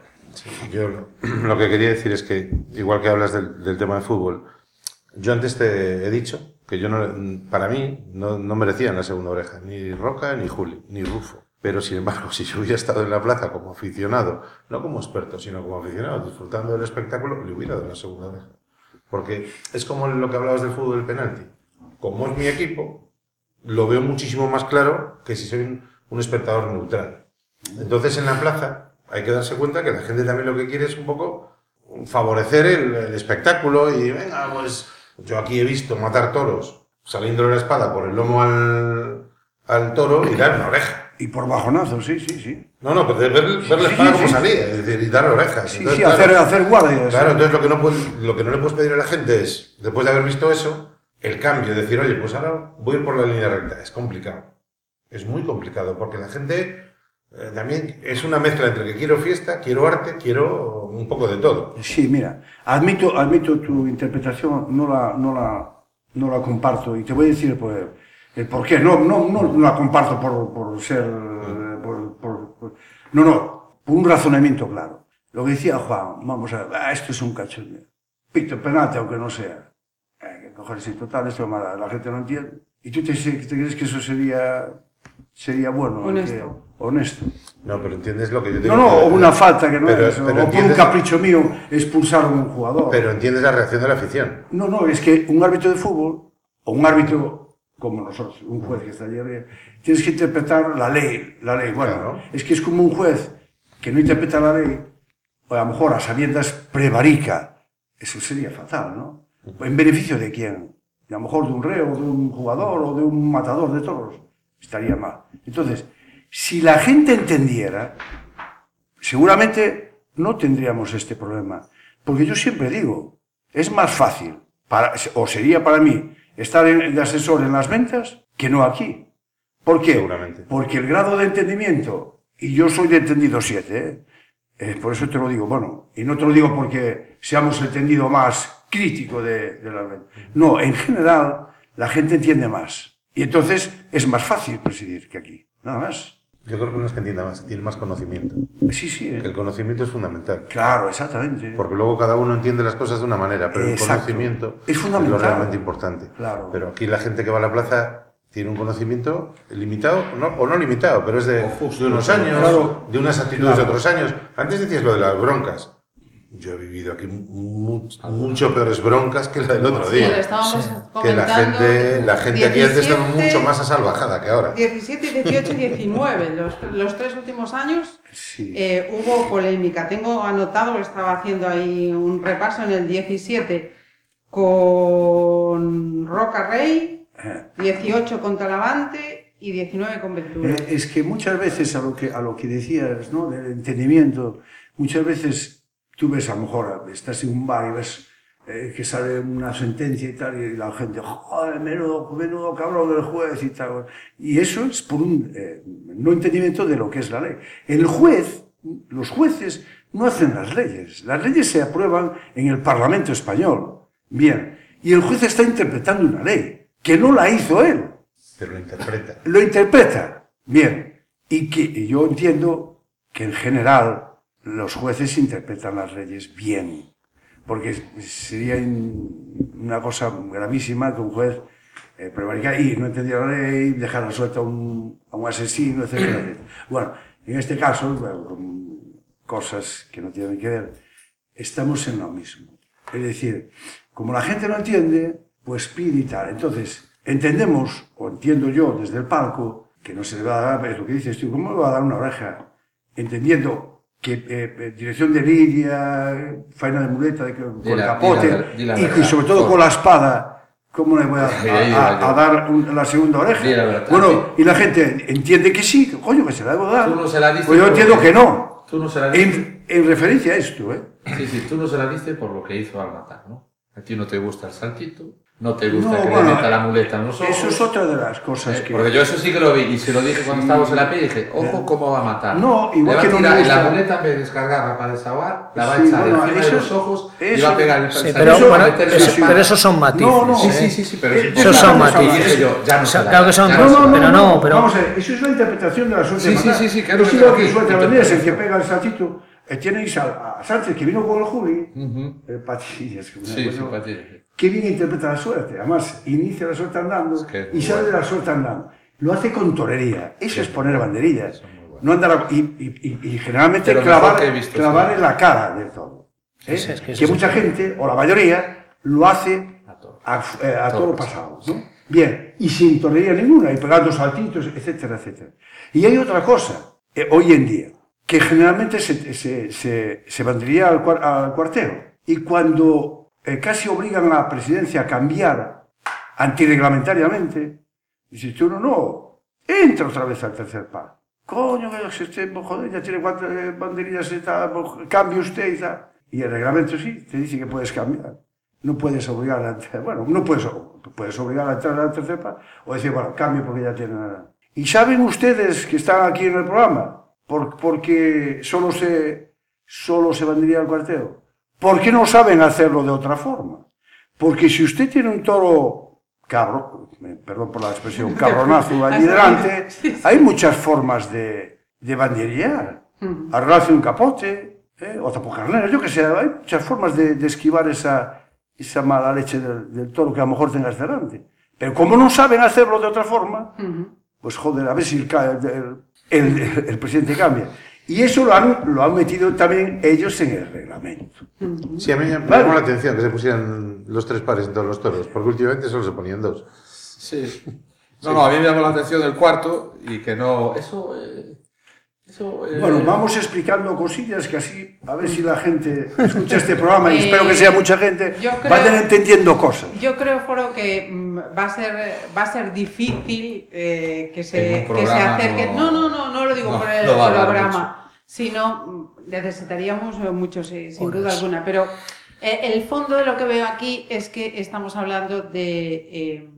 Yo lo, lo que quería decir es que, igual que hablas del, del tema de fútbol, yo antes te he dicho que yo no, para mí no, no merecían la segunda oreja, ni Roca, ni Juli, ni Rufo. Pero sin embargo, si yo hubiera estado en la plaza como aficionado, no como experto, sino como aficionado, disfrutando del espectáculo, le hubiera dado la segunda oreja. Porque es como lo que hablabas del fútbol del penalti. Como es mi equipo, lo veo muchísimo más claro que si soy un, un espectador neutral. Entonces en la plaza hay que darse cuenta que la gente también lo que quiere es un poco favorecer el, el espectáculo y venga, pues yo aquí he visto matar toros saliéndole la espada por el lomo al, al toro y dar una oreja. Y por bajonazos, sí, sí, sí. No, no, pero de ver, ver la espada sí, como sí. salía, es decir, y darle orejas. Sí, Entonces, sí, claro, hacer, hacer guardia. Claro, entonces lo que, no puedes- lo que no le puedes pedir a la gente es, después de haber visto eso, el cambio, decir, oye, pues ahora voy por la línea recta. Es complicado. Es muy complicado, porque la gente eh, también es una mezcla entre que quiero fiesta, quiero arte, quiero un poco de todo. Sí, mira, admito, admito tu interpretación, no la, no la, no la comparto y te voy a decir pues, el por qué. No, no, no la comparto por, por ser, eh, por, por- por- no, no, por un razonamiento claro. Lo que decía Juan, vamos a ah, esto es un cachondeo. Pito penalti, aunque no sea. Eh, que cojones, total, esto la, la gente no entiende. ¿Y tú te, te crees que eso sería, sería bueno? Honesto. Que- honesto. No, pero entiendes lo que yo te No, digo. no, o una falta que no Pero- es, o pero por un capricho mío expulsar a un jugador. Pero entiendes la reacción de la afición. No, no, es que un árbitro de fútbol, o un árbitro como nosotros, un juez que está allí arriba, tienes que interpretar la ley, la ley. Bueno, Claro. es que es como un juez que no interpreta la ley, o a lo mejor a sabiendas prevarica. Eso sería fatal, ¿no? ¿En beneficio de quién? A lo mejor de un reo, de un jugador o de un matador de toros. Estaría mal. Entonces, si la gente entendiera, seguramente no tendríamos este problema. Porque yo siempre digo, es más fácil, para, o sería para mí, estar en- de asesor en las ventas que no aquí. ¿Por qué? Seguramente. Porque el grado de entendimiento, y yo soy de entendido 7, ¿eh? Eh, por eso te lo digo, bueno, y no te lo digo porque seamos el tendido más crítico de, de las ventas. No, en general, la gente entiende más. Y entonces es más fácil presidir que aquí, nada más. Yo creo que no es que entienda más, tiene más conocimiento. Sí, sí. Que eh. el conocimiento es fundamental. Claro, exactamente. Porque luego cada uno entiende las cosas de una manera, pero Exacto. el conocimiento Es fundamental. lo realmente importante. Claro. Pero aquí la gente que va a la plaza tiene un conocimiento limitado, no, o no limitado, pero es de, de unos años, claro. de unas actitudes Claro. de otros años. Antes decías lo de las broncas. Yo he vivido aquí mu- mucho peores broncas que la del otro Sí, lo día. estábamos que la gente, la gente aquí antes estaba 17, mucho más asalvajada que ahora. 17, 18 y 19, los, los tres últimos años Sí. eh, hubo polémica. Tengo anotado, estaba haciendo ahí un repaso en el 17 con Roca Rey, Eh. 18 con Talavante y 19 con Ventura. Eh, es que muchas veces a lo que, a lo que decías, ¿no? Del entendimiento, muchas veces tú ves a lo mejor, estás en un bar y ves eh, que sale una sentencia y tal, y la gente, joder, menudo, menudo cabrón del juez y tal. Y eso es por un eh, no entendimiento de lo que es la ley. El juez, los jueces no hacen las leyes. Las leyes se aprueban en el Parlamento español. Bien. Y el juez está interpretando una ley, que no la hizo él Pero lo interpreta. lo interpreta bien y que y yo entiendo que en general los jueces interpretan las leyes bien porque sería una cosa gravísima que un juez eh, prevaricara y no entendiera la ley dejara suelto a un, a un asesino etcétera. bueno en este caso bueno, con cosas que no tienen que ver estamos en lo mismo es decir como la gente no entiende pues pide y tal entonces entendemos, o entiendo yo desde el palco, que no se le va a dar, es lo que dices tú, ¿cómo le va a dar una oreja? Entendiendo que eh, eh, dirección de lidia, faena de muleta, de, con la- capote, y verdad, sobre todo con la espada, ¿cómo le voy a, Sí, a- a- dar un- la segunda oreja? La verdad, bueno, y la gente entiende que sí, que coño, que se la debo dar. Tú no se la pues yo entiendo que no. Tú no se la diste. En, en referencia a esto, ¿eh? Sí, sí, tú no se la diste por lo que hizo al matar, ¿no? A ti no te gusta el saltito, no te gusta No, que bueno, le meta la muleta en los ojos. Eso es otra de las cosas Eh, que... Porque yo eso sí que lo vi y se lo dije cuando estábamos en la peli y dije, ojo cómo va a matar. No, igual Le va que a no tirar la gusta- muleta en vez de descargarla para desahogar, la va a Sí, echar bueno, encima eso de los es- ojos y eso- va a pegar el Sí, pero, bueno, eso- la pero esos son matices. No, no, Sí, ¿eh? sí, sí, sí, pero Eh, eso Esos son matices. Y yo, ya no O sea, se la claro que son- ya No, no, la no, pero no, pero- Vamos a ver, eso es la interpretación de la suerte Sí, sí, sí, sí, claro, es lo sí, que sí, suelta sí, Banderas, el sí. que pega el saltito. Eh, tenéis a, a Sánchez, que vino con el Juli, Ujú. eh, Patillas, que Sí, sí. Qué bien interpreta la suerte. Además, inicia la suerte andando Es que es y sale bueno. de la suerte andando. Lo hace con torería. Eso es poner banderillas. No andar a- y, y- y- y generalmente clavar, que visto, clavar en la cara del todo. ¿eh? Sí, es que que mucha gente, o la mayoría, lo hace A todo. a, eh, a Todo todo pasado. ¿no? Bien, y sin torería ninguna, y pegando saltitos, etcétera, etcétera. Y hay otra cosa, eh, hoy en día, que generalmente se, se, se, se vendría al, al cuarteo. Y cuando eh, casi obligan a la presidencia a cambiar antirreglamentariamente, dice tú, no, no, entra otra vez al tercer par. Coño, que se esté, joder, ya tiene cuatro eh, banderillas pues, cambie usted y tal. Y el reglamento sí, te dice que puedes cambiar. No puedes obligar a bueno, no puedes, puedes obligar a entrar al tercer par o decir, bueno, cambio porque ya tiene nada. Y saben ustedes que están aquí en el programa, por, porque solo se, solo se vendría al cuarteo. ¿Por qué no saben hacerlo de otra forma? Porque si usted tiene un toro cabro, perdón por la expresión, cabronazo allí delante, hay muchas formas de, de banderillear. Arreglarse un capote, ¿eh? o tapocarnero, yo que sé, hay muchas formas de, de esquivar esa, esa mala leche del, del toro que a lo mejor tengas delante. Pero como no saben hacerlo de otra forma, pues joder, a ver si el, ca- el, el- el presidente cambia. Y eso lo han, lo han metido también ellos en el reglamento. Sí, a mí me Vale. llamó la atención que se pusieran los tres pares en todos los toros, porque últimamente solo se ponían dos. Sí. No, no, a mí me llamó la atención el cuarto y que no. Eso. eh, eso eh, Bueno, vamos explicando cosillas que así, a ver si la gente escucha este programa y Eh, espero que sea mucha gente, creo- vayan entendiendo cosas. Yo creo, Foro, que mm, va a ser, va a ser difícil eh, que, se, que se acerque. no- No, no, no, no lo digo no, por el no va a programa, sino mm, necesitaríamos eh, mucho, sí, sin duda Horas. alguna. Pero eh, el fondo de lo que veo aquí es que estamos hablando de, eh,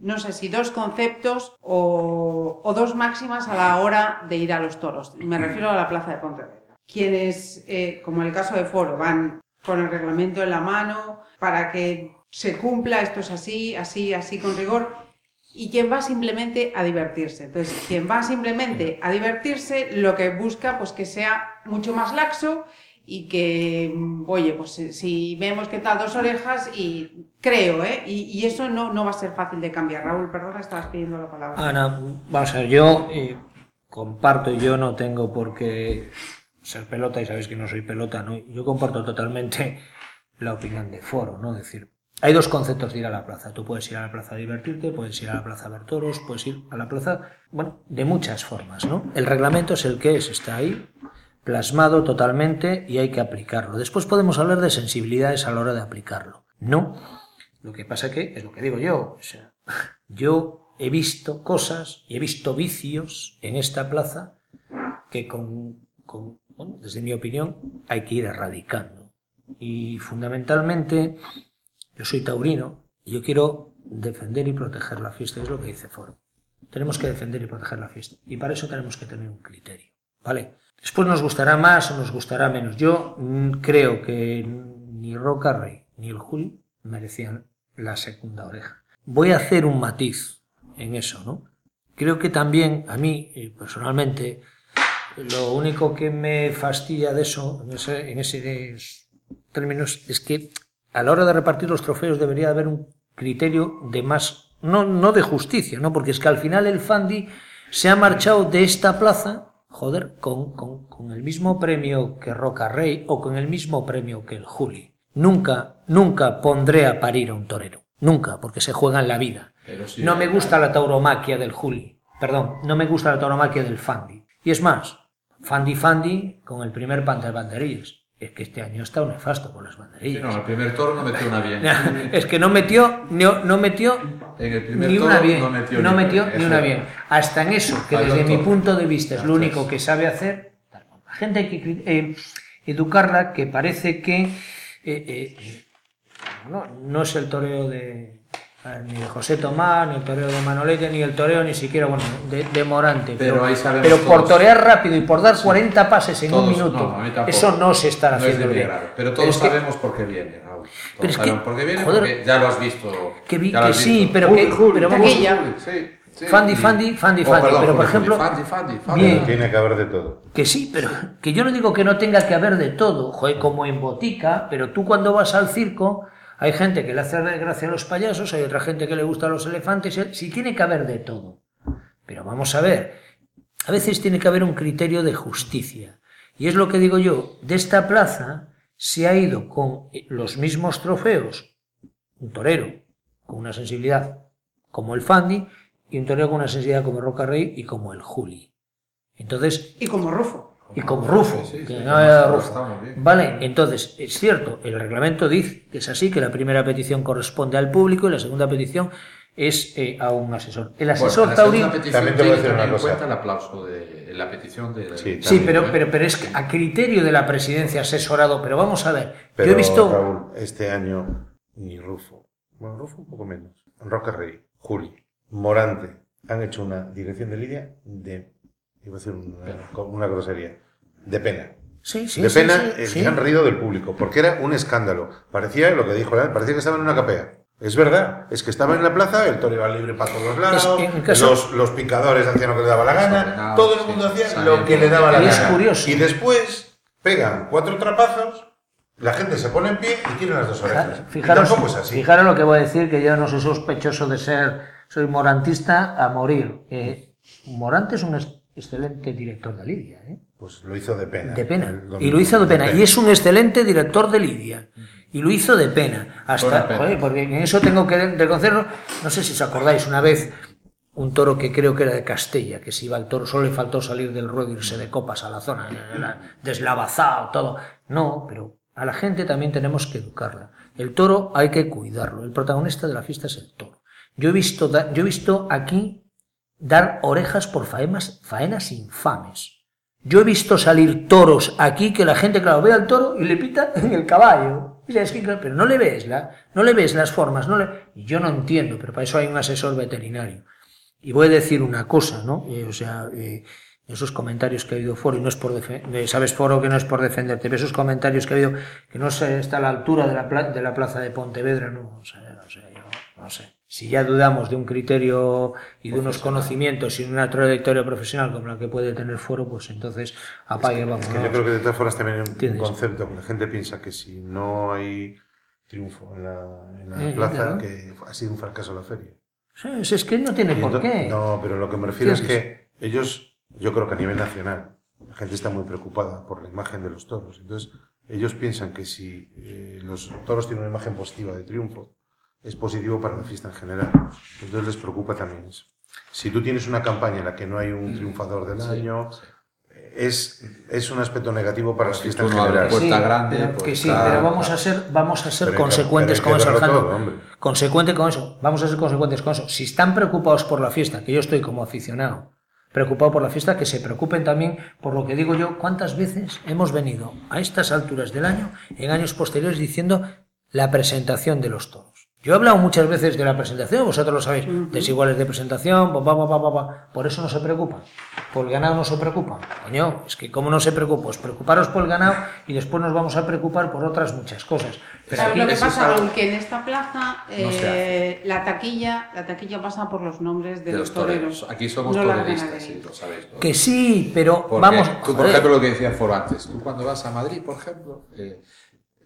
no sé si dos conceptos o, o dos máximas a la hora de ir a los toros. Me refiero a la plaza de Pontevedra. Quienes, eh, como en el caso de Foro, van con el reglamento en la mano para que se cumpla, esto es así, así, así con rigor. y quien va simplemente a divertirse. Entonces, quien va simplemente a divertirse, lo que busca, pues que sea mucho más laxo y que, oye, pues si- si vemos que tal dos orejas y creo, ¿eh? Y, eso no, no va a ser fácil de cambiar. Raúl, perdona, estabas pidiendo la palabra. Ana, vamos a ver, yo eh, comparto, yo no tengo por qué ser pelota y sabéis que no soy pelota, ¿no? Yo comparto totalmente la opinión de Foro, ¿no? Es decir, hay dos conceptos de ir a la plaza. Tú puedes ir a la plaza a divertirte, puedes ir a la plaza a ver toros, puedes ir a la plaza, bueno, de muchas formas, ¿no? El reglamento es el que es, está ahí, plasmado totalmente y hay que aplicarlo. Después podemos hablar de sensibilidades a la hora de aplicarlo. No. Lo que pasa que, es lo que digo yo, o sea, yo he visto cosas y he visto vicios en esta plaza que con, desde mi opinión, hay que ir erradicando. Y fundamentalmente, yo soy taurino y yo quiero defender y proteger la fiesta, es lo que dice Foro. Tenemos que defender y proteger la fiesta. Y para eso tenemos que tener un criterio. ¿Vale? Después nos gustará más o nos gustará menos. Yo creo que ni Roca Rey ni el Juli merecían la segunda oreja. Voy a hacer un matiz en eso, ¿no? Creo que también a mí, eh, personalmente, lo único que me fastidia de eso, en ese, en ese términos, es que a la hora de repartir los trofeos debería haber un criterio de más, no, no de justicia, ¿no? Porque es que al final el Fandi se ha marchado de esta plaza, joder, con, con, con el mismo premio que Roca Rey o con el mismo premio que el Juli. Nunca, nunca pondré a parir a un torero. Nunca, porque se juega en la vida. No me gusta la tauromaquia del Juli. Perdón, no me gusta la tauromaquia del Fandi. Y es más, Fandi Fandi con el primer pan de banderillas. Es que este año está un nefasto con las Sí, banderillas. no, el primer toro no metió una bien. es que no metió, no, no metió En el primer ni toro una bien, no metió, no ni metió una. ni Eso- una bien. Hasta en eso, que desde mi punto de vista es lo único que sabe hacer, la gente hay que eh, educarla, que parece que eh, eh, no, no es el toreo de ni de José Tomás, ni el toreo de Manolete, ni el toreo ni siquiera, bueno, de, de Morante. Pero ahí sabemos pero por torear rápido y por dar 40 pases en Todos, un minuto, no, eso no se está No haciendo bien. Pero todos que- sabemos por qué viene, Raúl. Todos Pero es que, sabemos por qué viene, joder, porque ya lo has visto. que vi- ya lo que has sí, visto. pero que- Juli, pero Juli, vamos- Aquella. Juli, sí, sí. Fandi, Fandi, Fandi, Oh, Fandi, perdón, pero por ejemplo, Fandi, Fandi, Fandi. bien. Tiene que haber de todo. Que sí, pero que yo no digo que no tenga que haber de todo, joder, como en botica, pero tú cuando vas al circo, hay gente que le hace gracia a los payasos, hay otra gente que le gusta a los elefantes, sí tiene que haber de todo. Pero vamos a ver, a veces tiene que haber un criterio de justicia. Y es lo que digo yo, de esta plaza se ha ido con eh, los mismos trofeos, un torero con una sensibilidad como el Fandi, y un torero con una sensibilidad como Roca Rey y como el Juli. Entonces, Y como Rufo. Y como Rufo, Sí, sí, que sí, no era estamos- Rufo. Vale, entonces, es cierto, el reglamento dice que es así, que la primera petición corresponde al público y la segunda petición es eh, a un asesor. El asesor Bueno, taurino... También te voy a tiene decir que una tener en cosa. cuenta el aplauso de la petición de Sí, Sí, también, pero, ¿eh? pero, pero es que a criterio de la presidencia asesorado, pero vamos a ver, Pero, yo he visto... Raúl, este año ni Rufo, bueno, Rufo un poco menos, Roca Rey, Juli, Morante, han hecho una dirección de línea de, iba a decir una, una grosería, de pena. Sí, sí, de sí, pena, sí, sí. se han reído del público, porque era un escándalo. Parecía lo que dijo, parecía que estaba en una capea. Es verdad, es que estaba en la plaza, el toro iba libre para todos lados, Es que en el caso- los, los picadores hacían lo que le daba la gana, todo el sí, mundo hacía lo que le daba la Y es gana. curioso. Y después pegan cuatro trapazos, la gente se pone en pie y tiene las dos orejas. Y Fijaros, tampoco es así. fijaros lo que voy a decir, que yo no soy sospechoso de ser, soy morantista a morir. Eh, Morante es un excelente director de Lidia, ¿eh? Pues lo hizo de pena. de pena. El. Y lo hizo de pena. Y es un excelente director de Lidia. Y lo hizo de pena. Hasta, pena. joder, porque en eso tengo que reconocerlo. No sé si os acordáis, una vez un toro que creo que era de Castella, que se iba al toro, solo le faltó salir del ruedo e irse de copas a la zona, deslavazado, todo. No, pero a la gente también tenemos que educarla. El toro hay que cuidarlo. El protagonista de la fiesta es el toro. Yo he visto, yo he visto aquí dar orejas por faenas, faenas infames. Yo he visto salir toros aquí que la gente, claro, ve al toro y le pita en el caballo. Pero no le ves la, no le ves las formas, no le... yo no entiendo, pero para eso hay un asesor veterinario. Y voy a decir una cosa, ¿no? Eh, o sea, eh, esos comentarios que ha habido foro, y no es por sabes foro que no es por defenderte, pero esos comentarios que ha habido, que no se está a la altura de la, pla- de la plaza de Pontevedra, no, o sea, o sea, yo, no sé. Si ya dudamos de un criterio y de unos conocimientos y una trayectoria profesional como la que puede tener Foro, pues entonces apague, vamos. Es que yo creo que de todas formas también hay un- concepto que la gente piensa que si no hay triunfo en la, en la Eh, plaza, claro. que ha sido un fracaso la feria. Sí, es que no tiene Y por qué. No, pero lo que me refiero es ¿Entiendes? que ellos, yo creo que a nivel nacional, la gente está muy preocupada por la imagen de los toros. Entonces, ellos piensan que si eh, los toros tienen una imagen positiva de triunfo, es positivo para la fiesta en general. Entonces les preocupa también eso. Si tú tienes una campaña en la que no hay un triunfador del año, es, es un aspecto negativo para la Si fiesta tú en general. puerta Sí, grande, pero pues que sí, pero vamos a ser, vamos a ser Pero que- consecuentes pero con que eso, todo. Consecuente con eso. Vamos a ser consecuentes con eso. Si están preocupados por la fiesta, que yo estoy como aficionado, preocupado por la fiesta, que se preocupen también por lo que digo yo, cuántas veces hemos venido a estas alturas del año, en años posteriores, diciendo la presentación de los toros. Yo he hablado muchas veces de la presentación, vosotros lo sabéis, desiguales de presentación, pa, pa, pa. por eso no se preocupan. Por el ganado no se preocupan. Coño, es que ¿cómo no se preocupa? Pues preocuparos por el ganado y después nos vamos a preocupar por otras muchas cosas. Pero ¿Sabes aquí, lo que pasa, Raúl? Que en esta plaza No eh, la taquilla la taquilla pasa por los nombres de, de los los toreros. Aquí somos No toreristas, sí, lo sabéis. ¿no? que sí, pero Porque vamos. tú, por ejemplo, lo que decía Foro antes, tú cuando vas a Madrid, por ejemplo, eh,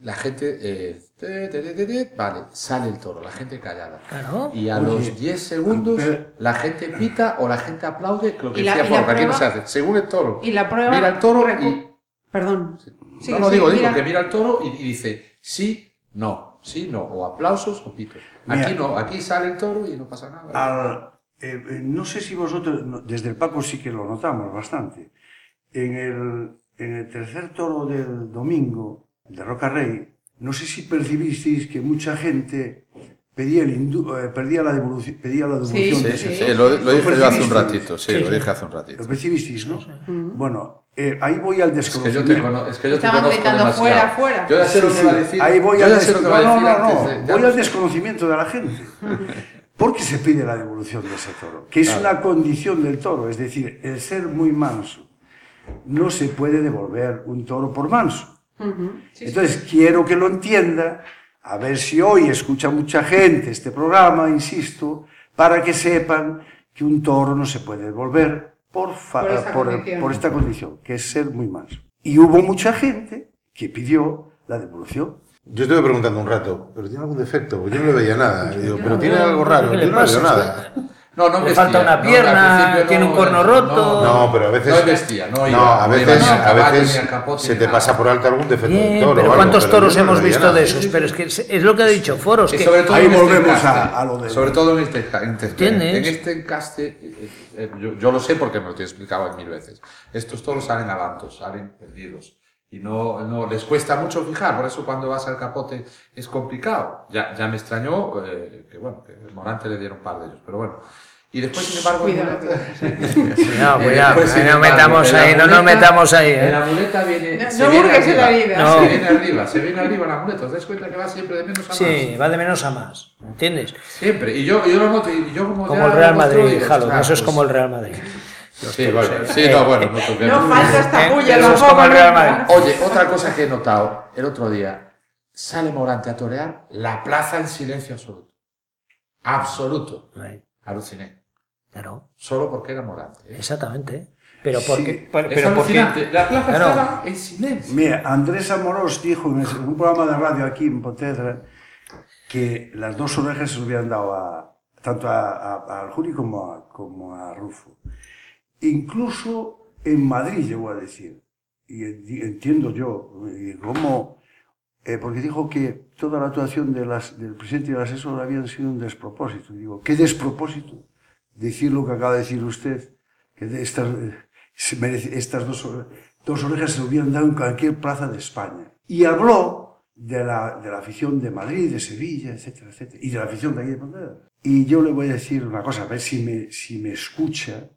la gente, eh, te, te, te, te, te, vale, sale el toro, la gente callada. Claro. Y a los 10 segundos pero- la gente pita o la gente aplaude, lo que decía la que aquí no se hace, según el toro. Y la prueba. Mira el toro y... Perdón. Sí, no, no, sí, digo, digo, que mira el toro y, y dice sí, no, sí, no, o aplausos o pitos. Aquí Mira. no, aquí sale el toro y no pasa nada. Al- eh, eh, no sé si vosotros, desde el Paco sí que lo notamos bastante. En el, en el tercer toro del domingo, de Roca Rey, no sé si percibisteis que mucha gente pedía, el indu- eh, pedía la devolución, pedía la devolución Sí, de sí, ese sí. lo, lo dije yo hace un ratito, sí, Sí, lo dije hace un Lo ratito. percibisteis, ¿no? Bueno, eh, ahí voy al Es que yo desconocimiento. te, cono- es que yo te conozco gritando demasiado. fuera, fuera. Yo ya sé lo que va a decir. Ahí voy yo al ya sé lo que no, va a no, no, antes de- Voy lo al desconocimiento de la gente. ¿Por qué se pide la devolución de ese toro? Que es Claro. una condición del toro, es decir, el ser muy manso. No se puede devolver un toro por manso. Ujú, sí, sí. Entonces, quiero que lo entienda, a ver si hoy escucha mucha gente este programa, insisto, para que sepan que un toro no se puede devolver por, fa- Por esta por- condición. por esta condición, que es ser muy manso. Y hubo mucha gente que pidió la devolución. Yo estuve preguntando un rato, ¿pero tiene algún defecto? Porque yo no le veía nada. Digo, pero tiene algo raro, ¿Qué yo no le veo nada. No, no Le vestía. falta una pierna, tiene un corno roto. No, pero a veces. No vestía, no iba. No, a veces, a veces capote, se te pasa por alto algún defecto del Bien, toro. o pero algo, ¿cuántos pero toros hemos visto nada. de esos? Pero es que es, lo que ha dicho Foros, que sobre todo Ahí este volvemos encaste. a- a lo de- Sobre todo en este, en este, en este encaste, eh, eh, yo, yo lo sé porque me lo he explicado mil veces. Estos toros salen avantos, salen perdidos. Y no, no les cuesta mucho fijar, por eso cuando vas al capote es complicado. Ya, ya me extrañó eh, que, bueno, que el Morante le diera un par de ellos, pero bueno. Y después, sin embargo, Cuidado, muleta- No, Eh, cuidado, después, sin no metamos ahí, no nos muleta- metamos ahí, ¿eh? La muleta viene. No- se no viene en la arriba, vida. No. Se viene arriba, se viene arriba la muleta. ¿Os dais cuenta que va siempre de menos a más? Sí, va de menos a más, ¿entiendes? Siempre. Y yo, yo lo noto. Y yo como Como ya el Real Madrid, Jalo, eso es pues- como el Real Madrid. Sí, bueno, sí, no, bueno, no toquemos. No falta esta Eh, puya, es Real nunca. Madrid. Oye, otra cosa que he notado el otro día. Sale Morante a torear, la plaza en silencio absoluto. Absoluto. Aluciné. Claro, Solo porque era Morante. ¿eh? exactamente. Pero Sí, porque, por- Es pero porque, alucinante. La plaza Claro. estaba en silencio. Mira, Andrés Amorós dijo en un programa de radio aquí en Pontevedra que las dos orejas se lo habían dado a, tanto a, a- al Juli como a, como a Rufo. Incluso en Madrid llegó a decir, y en- entiendo yo, cómo, eh, porque dijo que toda la actuación del presidente y del asesor habían sido un despropósito. Digo, ¿qué despropósito? Decir lo que acaba de decir usted, que estas, eh, dos orejas se hubieran dado en cualquier plaza de España. Y habló de la, de la afición de Madrid, de Sevilla, etcétera, etcétera, y de la afición de aquí de Pontevedra. Y yo le voy a decir una cosa, a ver si me, si me escucha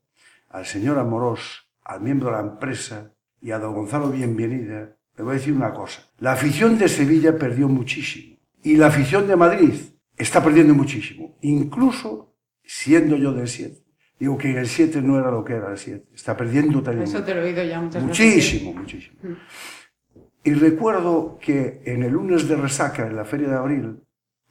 al señor Amorós, al miembro de la empresa y a don Gonzalo Bienvenida, le voy a decir una cosa. La afición de Sevilla perdió muchísimo y la afición de Madrid está perdiendo muchísimo, incluso siendo yo del 7. Digo que el 7 no era lo que era el 7, está perdiendo también. Eso te lo he oído ya muchas veces. Muchísimo, muchísimo. Y recuerdo que en el lunes de resaca, en la feria de abril,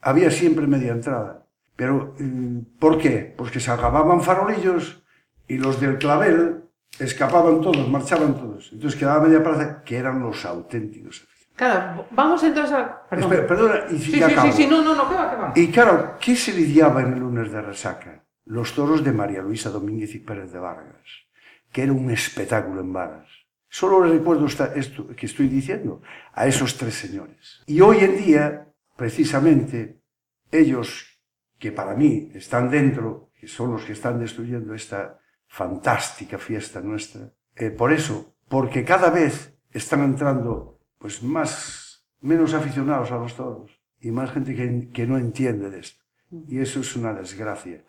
había siempre media entrada. Pero, eh, ¿por qué? Pues que se acababan farolillos y los del clavel escapaban todos, marchaban todos. Entonces quedaba media plaza que eran los auténticos. Claro, vamos entonces a... Perdón. Espera, perdona, y Sí, ya sí, acabo. sí, sí, no, no, no, que va, que va. Y claro, ¿qué se lidiaba en el lunes de resaca? Los toros de María Luisa Domínguez y Pérez de Vargas, que era un espectáculo en varas. Solo recuerdo esta- esto que estoy diciendo a esos tres señores. Y hoy en día, precisamente, ellos que para mí están dentro, que son los que están destruyendo esta fantástica fiesta nuestra, eh, por eso, porque cada vez están entrando pues más, menos aficionados a los toros y más gente que, que no entiende de esto. Y eso es una desgracia.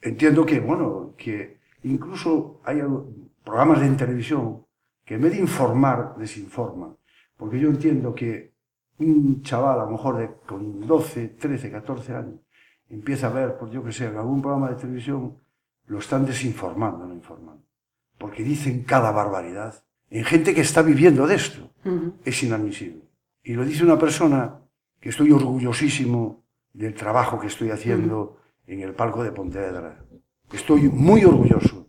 Entiendo que, bueno, que incluso hay programas de televisión que en vez de informar, desinforman. Porque yo entiendo que un chaval, a lo mejor con 12, 13, 14 años, empieza a ver, por yo que sé, algún programa de televisión, lo están desinformando, no informando. Porque dicen cada barbaridad. En gente que está viviendo de esto es inadmisible. Y lo dice una persona que estoy orgullosísimo del trabajo que estoy haciendo en el palco de Pontevedra. Estoy muy orgulloso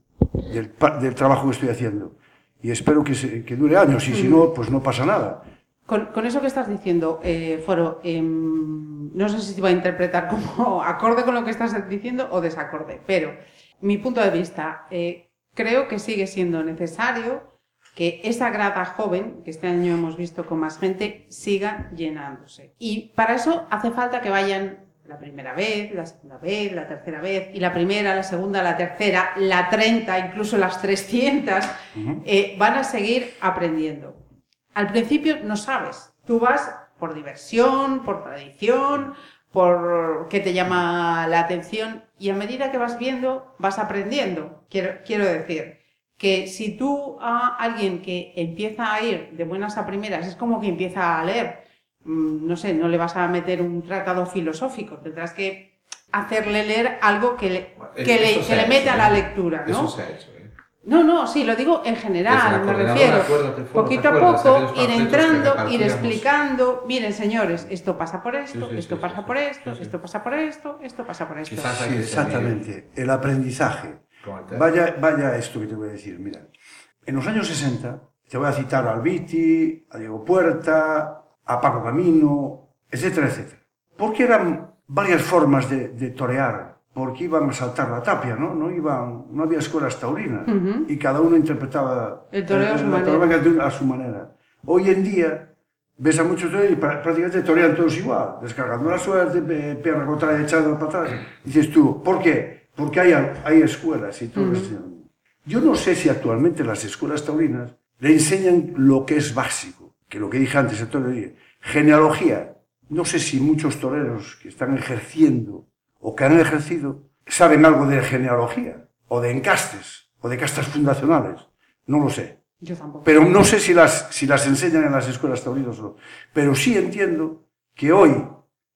del, trabajo que estoy haciendo. Y espero que, se- que dure años, y si no, pues no pasa nada. Con, con eso que estás diciendo, eh, Foro, em, no sé si se va a interpretar como acorde con lo que estás diciendo o desacorde, pero mi punto de vista, eh, creo que sigue siendo necesario que esa grada joven, que este año hemos visto con más gente, siga llenándose. Y para eso hace falta que vayan la primera vez, la segunda vez, la tercera vez, y la primera, la segunda, la tercera, la 30, incluso las 300, eh, van a seguir aprendiendo. Al principio no sabes, tú vas por diversión, por tradición, por qué te llama la atención y a medida que vas viendo vas aprendiendo. Quiero, quiero decir que si tú a alguien que empieza a ir de buenas a primeras es como que empieza a leer, mm, no sé, no le vas a meter un tratado filosófico, tendrás que hacerle leer algo que le, que le, que le meta ¿eh? la lectura, ¿no? Eso se ha hecho. No, no, sí, lo digo en general, me refiero. acuérdate, Poquito a ¿recuerdas poco, ir entrando, ir repartíamos? explicando, miren señores, esto pasa por esto, Sí, sí, esto sí, pasa sí, por sí. esto, esto pasa por esto, esto pasa por esto. Exactamente. El aprendizaje. Vaya, vaya esto que te voy a decir. Mira, en los años 60, te voy a citar a Albiti, a Diego Puerta, a Paco Camino, etcétera, etcétera. Porque eran varias formas de, de torear, porque iban a saltar la tapia, ¿no? No, iban, no había escuelas taurinas y cada uno interpretaba El toreo a su manera. a su. Hoy en día ves a muchos toreros y prá- prácticamente torean todos igual, descargando la suerte, pierna contraria echando para atrás. Dices tú, ¿por qué? Porque hay, hay escuelas y todo esto. Yo no sé si actualmente las escuelas taurinas le enseñan lo que es básico, que lo que dije antes, el torero dice, genealogía. No sé si muchos toreros que están ejerciendo o que han ejercido saben algo de genealogía, o de encastes, o de castas fundacionales. No lo sé. Yo tampoco. Pero no sé si las, si las enseñan en las escuelas taurinas o no. Pero sí entiendo que hoy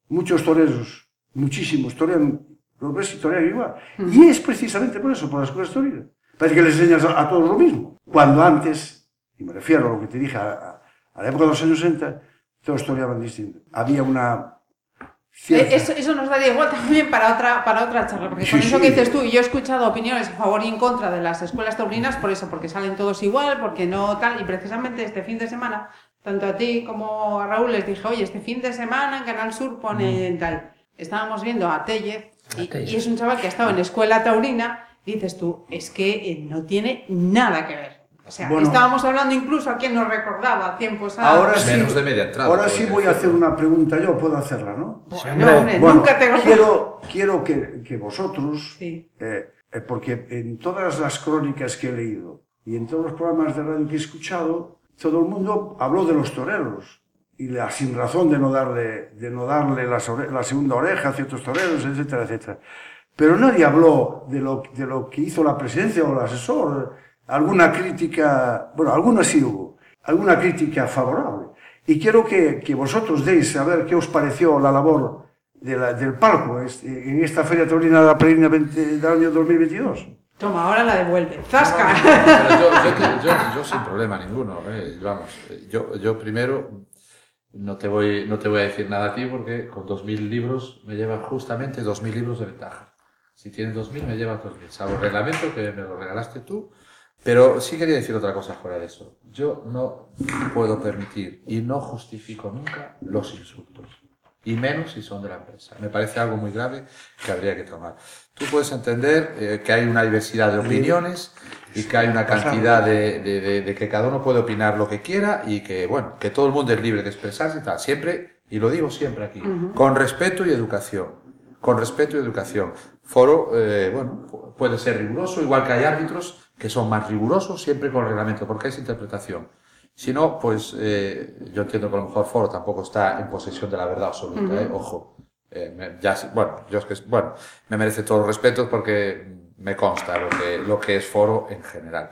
muchos toreros, muchísimos, torean, los ves y torean igual. Y es precisamente por eso, por las escuelas taurinas. Parece que les enseñas a, a todos lo mismo. Cuando antes, y me refiero a lo que te dije, a, a- a la época de los años 60, todos toreaban distinto. Había una Eh, Eso, eso nos daría igual también para otra, para otra charla, porque Sí, con eso sí. que dices tú, y yo he escuchado opiniones a favor y en contra de las escuelas taurinas, por eso, porque salen todos igual, porque no tal, y precisamente este fin de semana, tanto a ti como a Raúl les dije, oye, este fin de semana en Canal Sur pone tal. Estábamos viendo a Tellez, y, y es un chaval que ha estado en escuela taurina, dices tú, es que eh, no tiene nada que ver. O sea, Bueno. estábamos hablando incluso a quien nos recordaba tiempos a... Ahora sí, Menos de media entrada, ahora sí voy a hacer una pregunta yo, puedo hacerla, ¿no? Bueno, hombre, Bueno, nunca te quiero, quiero que, que vosotros, Sí. eh, eh, porque en todas las crónicas que he leído y en todos los programas de radio que he escuchado, todo el mundo habló de los toreros y la sin razón de no darle, de no darle ore- la segunda oreja a ciertos toreros, etcétera, etcétera. Pero nadie habló de lo, de lo que hizo la presidencia o el asesor, alguna crítica, bueno, alguna sí hubo, alguna crítica favorable. Y quiero que, que vosotros deis a ver qué os pareció la labor de la- del palco este, en esta Feria Taurina de la Peregrina 20 del año 2022. Toma, ahora la devuelve. ¡Zasca! Pero yo, yo, yo- yo sin problema ninguno. eh, vamos, eh, yo, yo primero no te voy, no te voy a decir nada a ti porque con 2.000 libros me llevan justamente 2.000 libros de ventaja. Si tienes 2.000 me llevas 2.000, salvo el reglamento que me lo regalaste tú. Pero sí quería decir otra cosa fuera de eso. Yo no puedo permitir y no justifico nunca los insultos. Y menos si son de la empresa. Me parece algo muy grave que habría que tomar. Tú puedes entender eh, que hay una diversidad de opiniones y que hay una cantidad de, de- de- de que cada uno puede opinar lo que quiera y que, bueno, que todo el mundo es libre de expresarse y tal. Siempre, y lo digo siempre aquí, con respeto y educación. Con respeto y educación. Foro, eh, bueno, pu- puede ser riguroso, igual que hay árbitros que son más rigurosos siempre con reglamento, porque es interpretación. Si no, pues eh, yo entiendo que a lo mejor Foro tampoco está en posesión de la verdad absoluta, ¿eh? ojo. Eh, me- ya, bueno, yo es que, bueno, me merece todos los respetos porque me consta lo que, lo que es Foro en general.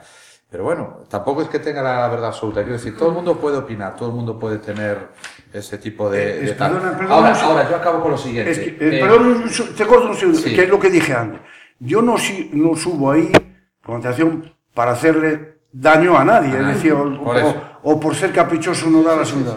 Pero bueno, tampoco es que tenga la verdad absoluta. Quiero decir, todo el mundo puede opinar, todo el mundo puede tener ese tipo de, Eh, de perdona, perdona, ahora, ahora, yo acabo con lo siguiente. Es que, eh, Eh, perdón, te corto un segundo, sí. que es lo que dije antes. Yo no, si- no subo ahí con atención para hacerle daño a nadie, es decir, o, o-. o por ser caprichoso no dar la segunda,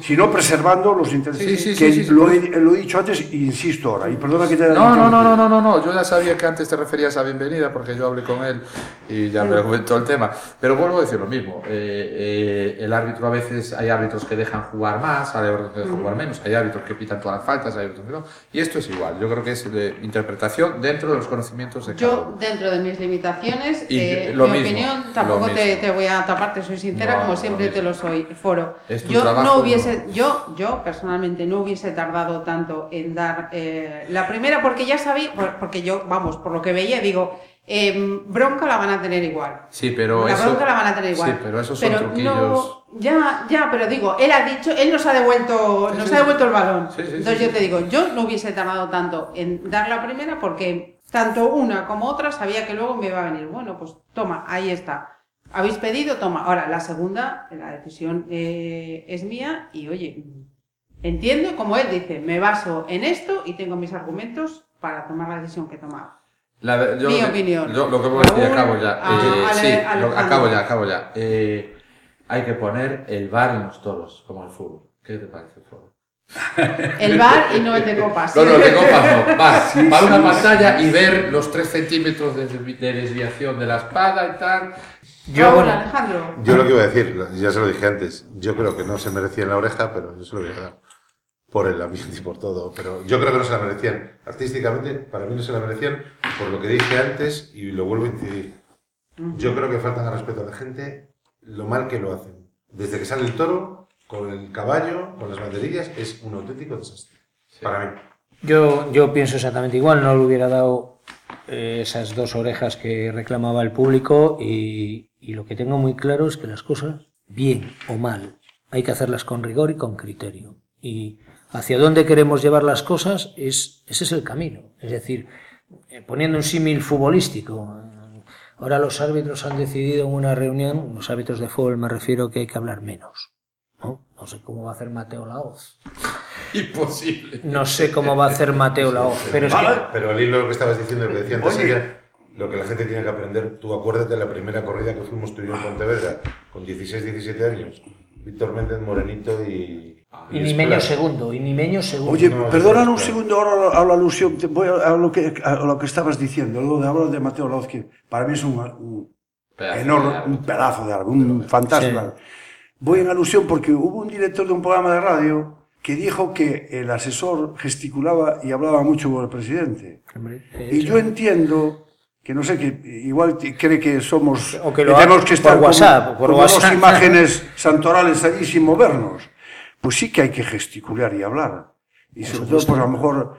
sino preservando los intereses. Sí, sí, que sí, sí, lo, he, lo he dicho antes e insisto ahora. Y perdona que te haya No, no, no, no, no, no, no, yo ya sabía que antes te referías a Bienvenida porque yo hablé con él y ya me comentó el tema. Pero vuelvo a decir lo mismo, eh, eh, el árbitro a veces, hay árbitros que dejan jugar más, hay árbitros que dejan jugar menos, hay árbitros que pitan todas las faltas, hay árbitros que no. Y esto es igual, yo creo que es de interpretación dentro de los conocimientos de cada Yo, uno. dentro de mis limitaciones, Y eh, lo mi mismo, opinión, tampoco te, mismo. te voy a tapar, te soy sincera, No, como siempre te mismo. lo soy, foro. Es tu yo trabajo, no hubiese, no. yo, yo personalmente no hubiese tardado tanto en dar eh, la primera, porque ya sabía, por- porque yo, vamos, por lo que veía, digo, em, bronca la van a tener igual. Sí, pero la eso... bronca la van a tener igual. Sí, pero esos son Pero truquillos... no- ya, ya, pero digo, él ha dicho, él nos ha devuelto, Sí, nos sí, ha devuelto el balón. Sí, sí, sí, Entonces sí. yo te digo, yo no hubiese tardado tanto en dar la primera porque tanto una como otra sabía que luego me iba a venir. Bueno, pues toma, ahí está. Habéis pedido, toma. Ahora, la segunda, la decisión eh, es mía y oye, entiendo, como él dice, me baso en esto y tengo mis argumentos para tomar la decisión que he tomado. La- yo Mi opinión. yo lo que puedo decir, acabo ya. a- Eh, Ale- sí, lo- acabo ya, acabo ya. Eh, hay que poner el bar en los toros, como el fútbol. ¿Qué te parece el fútbol? El bar y no el de copas. No, no, el de copas no. Bar, para una pantalla y ver los 3 centímetros de, de desviación de la espada y tal. Yo, Raúl, bueno, Alejandro. Yo lo que iba a decir, ya se lo dije antes, yo creo que no se merecían la oreja, pero yo se lo voy a dar. Por el ambiente y por todo. Pero yo creo que no se la merecían. Artísticamente, para mí no se la merecían por lo que dije antes y lo vuelvo a incidir. Yo creo que faltan al respeto a la gente lo mal que lo hacen. Desde que sale el toro, con el caballo, con las banderillas, es un auténtico desastre. Para mí. Yo, yo pienso exactamente igual, no le hubiera dado esas dos orejas que reclamaba el público y, lo que tengo muy claro es que las cosas, bien o mal, hay que hacerlas con rigor y con criterio. Y hacia dónde queremos llevar las cosas, es, ese es el camino. Es decir, eh, poniendo un símil futbolístico, eh, ahora los árbitros han decidido en una reunión, los árbitros de fútbol me refiero que hay que hablar menos. ¿no? No sé cómo va a hacer Mateo Laoz. Imposible. No sé cómo va a hacer Mateo Laoz, pero es que... Pero al hilo de lo que estabas diciendo, lo que decía antes Oye. ella, lo que la gente tiene que aprender, tú acuérdate de la primera corrida que fuimos tú y yo en Pontevedra, con 16, 17 años, Víctor Méndez Morenito y... Y ni meño segundo, y ni meño segundo. Oye, No, perdona no, un segundo ahora a la alusión, voy a, a lo que, a lo que estabas diciendo, lo de hablar de Mateo Laoz, que para mí es un, un Pedazo enorme, de un pedazo de algo, un fantasma. Sí. Voy en alusión porque hubo un director de un programa de radio que dijo que el asesor gesticulaba y hablaba mucho con el presidente. Y yo entiendo que no sé, que igual cree que somos, O que lo tenemos que estar por WhatsApp, por como dos imágenes santorales allí sin movernos. Pues sí que hay que gesticular y hablar. Y sobre todo, pues a lo mejor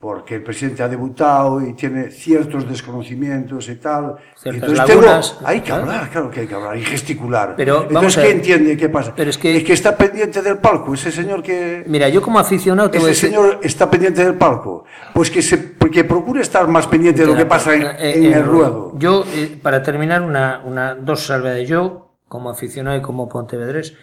porque el presidente ha debutado y tiene ciertos desconocimientos y tal. Ciertas Entonces lagunas, tengo- hay que claro. hablar, claro que hay que hablar y gesticular. Pero Entonces, ¿qué ver. entiende? ¿Qué pasa? Pero es que- está pendiente del palco, ese señor que... Mira, yo como aficionado Ese decir... señor está pendiente del palco. Pues que, se, que procure estar más pendiente de lo que pasa en, Eh, en eh, el ruedo. Yo, eh, para terminar, una, una, dos salvedades. Yo, como aficionado y como pontevedrés,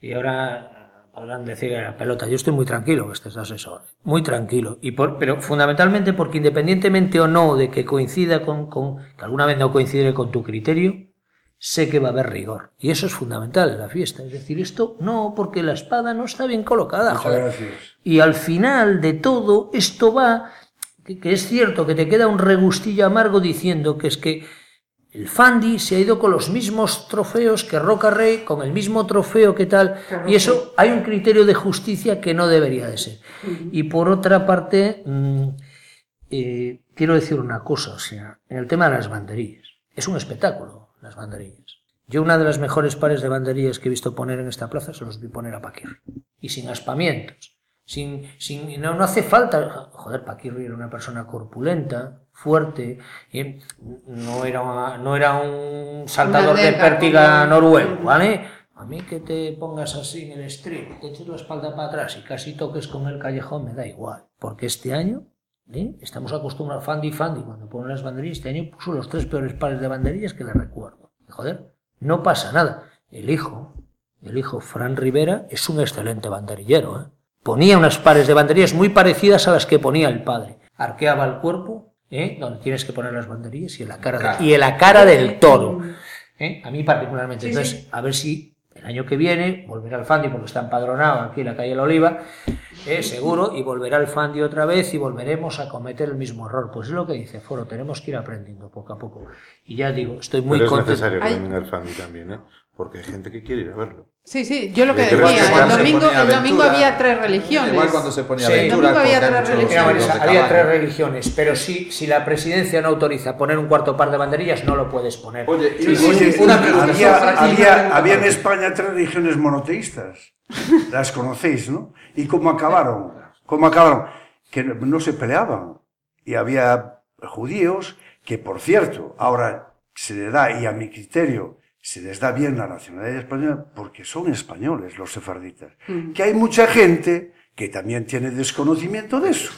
y ahora podrán decir a la pelota, yo estoy muy tranquilo que este es asesor, muy tranquilo, y por, pero fundamentalmente porque independientemente o no de que coincida con, con, que alguna vez no coincide con tu criterio, sé que va a haber rigor. Y eso es fundamental en la fiesta. Es decir, esto no, porque la espada no está bien colocada. Joder. Y al final de todo, esto va, que, que es cierto que te queda un regustillo amargo diciendo que es que el Fandi se ha ido con los mismos trofeos que Roca Rey, con el mismo trofeo que tal, y eso hay un criterio de justicia que no debería de ser. Y por otra parte, mm, eh, quiero decir una cosa, o sea, en el tema de las banderillas, es un espectáculo las banderillas. Yo una de las mejores pares de banderillas que he visto poner en esta plaza se los vi poner a Paquir. Y sin aspamientos. Sin, sin, no, no hace falta. Joder, Paquirri era una persona corpulenta, fuerte, eh, no, era, una- no era un saltador de pértiga noruego, ¿vale? A mí que te pongas así en el stream, te eches la espalda para atrás y casi toques con el callejón, me da igual. Porque este año ¿eh? estamos acostumbrados, Fandi Fandi, cuando ponen las banderillas, este año puso los tres peores pares de banderillas que le recuerdo. Joder, no pasa nada. El hijo, el hijo Fran Rivera, es un excelente banderillero, ¿eh? Ponía unas pares de banderillas muy parecidas a las que ponía el padre. Arqueaba el cuerpo, ¿eh? donde tienes que poner las banderillas y en la cara, de- y en la cara del toro. ¿eh? A mí particularmente. Sí, Entonces, sí. a ver si el año que viene volverá el Fandi porque está empadronado aquí en la calle La Oliva, ¿eh? seguro, y volverá el Fandi otra vez y volveremos a cometer el mismo error. Pues es lo que dice Foro, tenemos que ir aprendiendo poco a poco. Y ya digo, estoy muy Pero es contento. necesario que Ay. venga el Fandi también, ¿eh? Porque hay gente que quiere ir a verlo. Sí, sí, yo lo que decía, el domingo, el domingo había tres religiones. Igual cuando se ponía Sí. aventura. El domingo había tres religiones. Había tres religiones, pero si, si la presidencia no autoriza poner un cuarto par de banderillas, no lo puedes poner. Oye, Sí, sí, Oye, sí, una pregunta, había, había, había en. España tres religiones monoteístas. Las conocéis, ¿no? ¿Y cómo acabaron? ¿Cómo acabaron? Que no- se peleaban. Y había judíos que, por cierto, ahora se les da, y a mi criterio, se les da bien la nacionalidad española porque son españoles los sefarditas. Que hay mucha gente que también tiene desconocimiento de eso.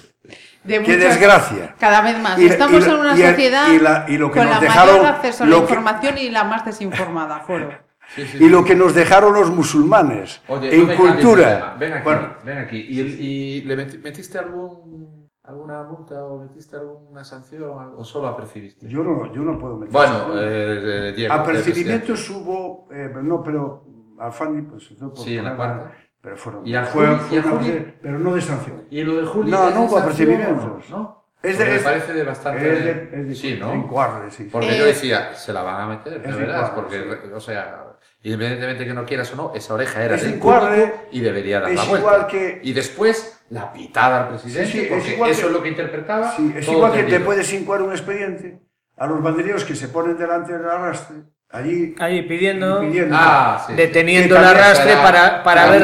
De ¡Qué muchas- desgracia! Cada vez más. Y- Estamos y- en una y sociedad y la- y lo que con nos la dejaron- mayor acceso a la lo que- información y la más desinformada, foro. Sí, sí, Y sí. lo que nos dejaron los musulmanes Oye, en no cultura. Ven aquí, Bueno, ven aquí. ¿Y, el- y le meti- metiste algún, alguna multa o metiste alguna sanción o solo apercibiste? yo no, yo no puedo meter. Bueno, eh, Diego. Apercibimientos hubo, eh, no, pero a Fanny, pues no por Sí, en la cuarta. Pero fueron. ¿Y a fue- Juli- fue y a Juli? vez, pero no de sanción. ¿Y lo de Julio? No, no hubo apercibimientos. ¿No? Es de- Porque es- me parece de bastante. Es de, es de sí, ¿no? encuadre, sí. Porque Eh, yo decía, se la van a meter, de verdad, porque, sí. o sea, independientemente que no quieras o no, esa oreja era Es del y debería dar es la vuelta. igual que- Y después, la pitada al presidente, Sí, sí, es igual eso que- es lo que interpretaba. Sí, es igual que te puedes incuar un expediente a los banderilleros que se ponen delante del arrastre, allí Ahí pidiendo, pidiendo. Ah, sí. deteniendo el arrastre para, para la ver.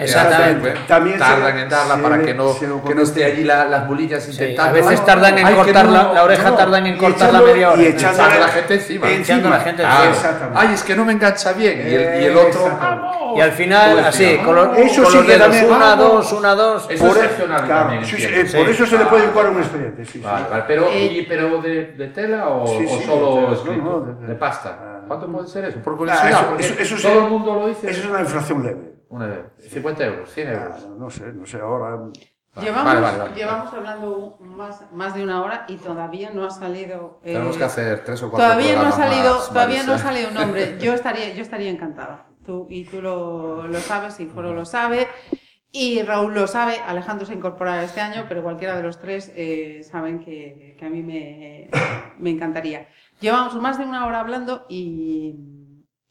Exactamente. pues, También se- tardan en darla se para que no, se que no esté allí la- las bolillas Sí, intentando. a veces tardan en cortar no, la, la oreja, no. tardan en cortarla media hora. y Echando a la gente encima. Echando a la gente Claro. encima. Exactamente. Ay, es que no me engancha bien. Y el, y el otro. Exactamente. Y al final, Pobrecito. así, con los, Eso con sí los que dedos, también- una, vamos. dos, una, dos. Eso Por, es excepcional claro, también, sí, sí, entiendo. eh, por Sí. eso se le puede incuar un expediente. Sí, sí. Pero, Eh, pero de, tela o, Sí, sí, solo de pasta. ¿Cuánto puede ser eso? Por Ah, curiosidad, eso- eso- eso todo el mundo lo dice. Eso es una inflación leve. Una de 50 euros, 100 Ah, euros. no sé, no sé, ahora. Vale, Llevamos, vale, vale, vale. llevamos hablando más, más de una hora y todavía no ha salido. eh, Tenemos que hacer tres o cuatro Todavía no ha salido, más, todavía no ha salido un nombre. Yo estaría, yo estaría encantada. Tú, y tú lo, lo sabes, y Foro lo sabe, y Raúl lo sabe. Alejandro se incorporará este año, pero cualquiera de los tres eh, saben que, que a mí me, me encantaría. Llevamos más de una hora hablando y,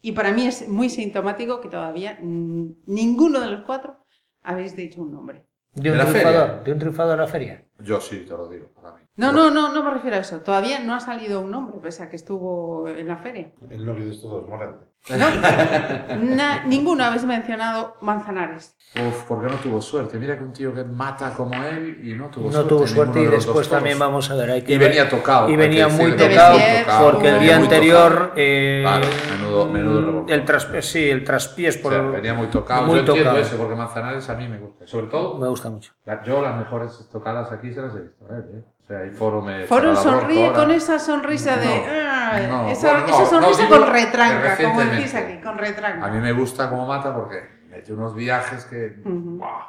y para mí es muy sintomático que todavía ninguno de los cuatro habéis dicho un nombre. De un ¿De la triunfador, feria? de un triunfador de la feria. Yo sí, te lo digo, para mí. No, no, no, no me refiero a eso. Todavía no ha salido un nombre, pese a que estuvo en la feria. El novio de estos dos, Morante. Na- ninguno habéis mencionado Manzanares. Uf, porque no tuvo suerte. Mira que un tío que mata como él y no tuvo No suerte. tuvo ninguno suerte y de después también vamos a ver. Hay que Y ver- venía tocado. Y venía muy tocado porque el día anterior. eh, Vale, menudo- menudo el traspiés, sí, el traspiés O por. sea, venía muy tocado. muy Yo entiendo tocado. eso, porque Manzanares a mí me gusta. Sobre todo, Me gusta mucho. la- yo las mejores tocadas aquí se las he visto. ¿eh? Sea, y Foro me. Foro sonríe ahora. con esa sonrisa de. No, "Ah", no, esa, bueno, no, esa sonrisa digo con retranca, como decís aquí, con retranca. A mí me gusta como mata porque mete unos viajes que. Ujú. ¡guau!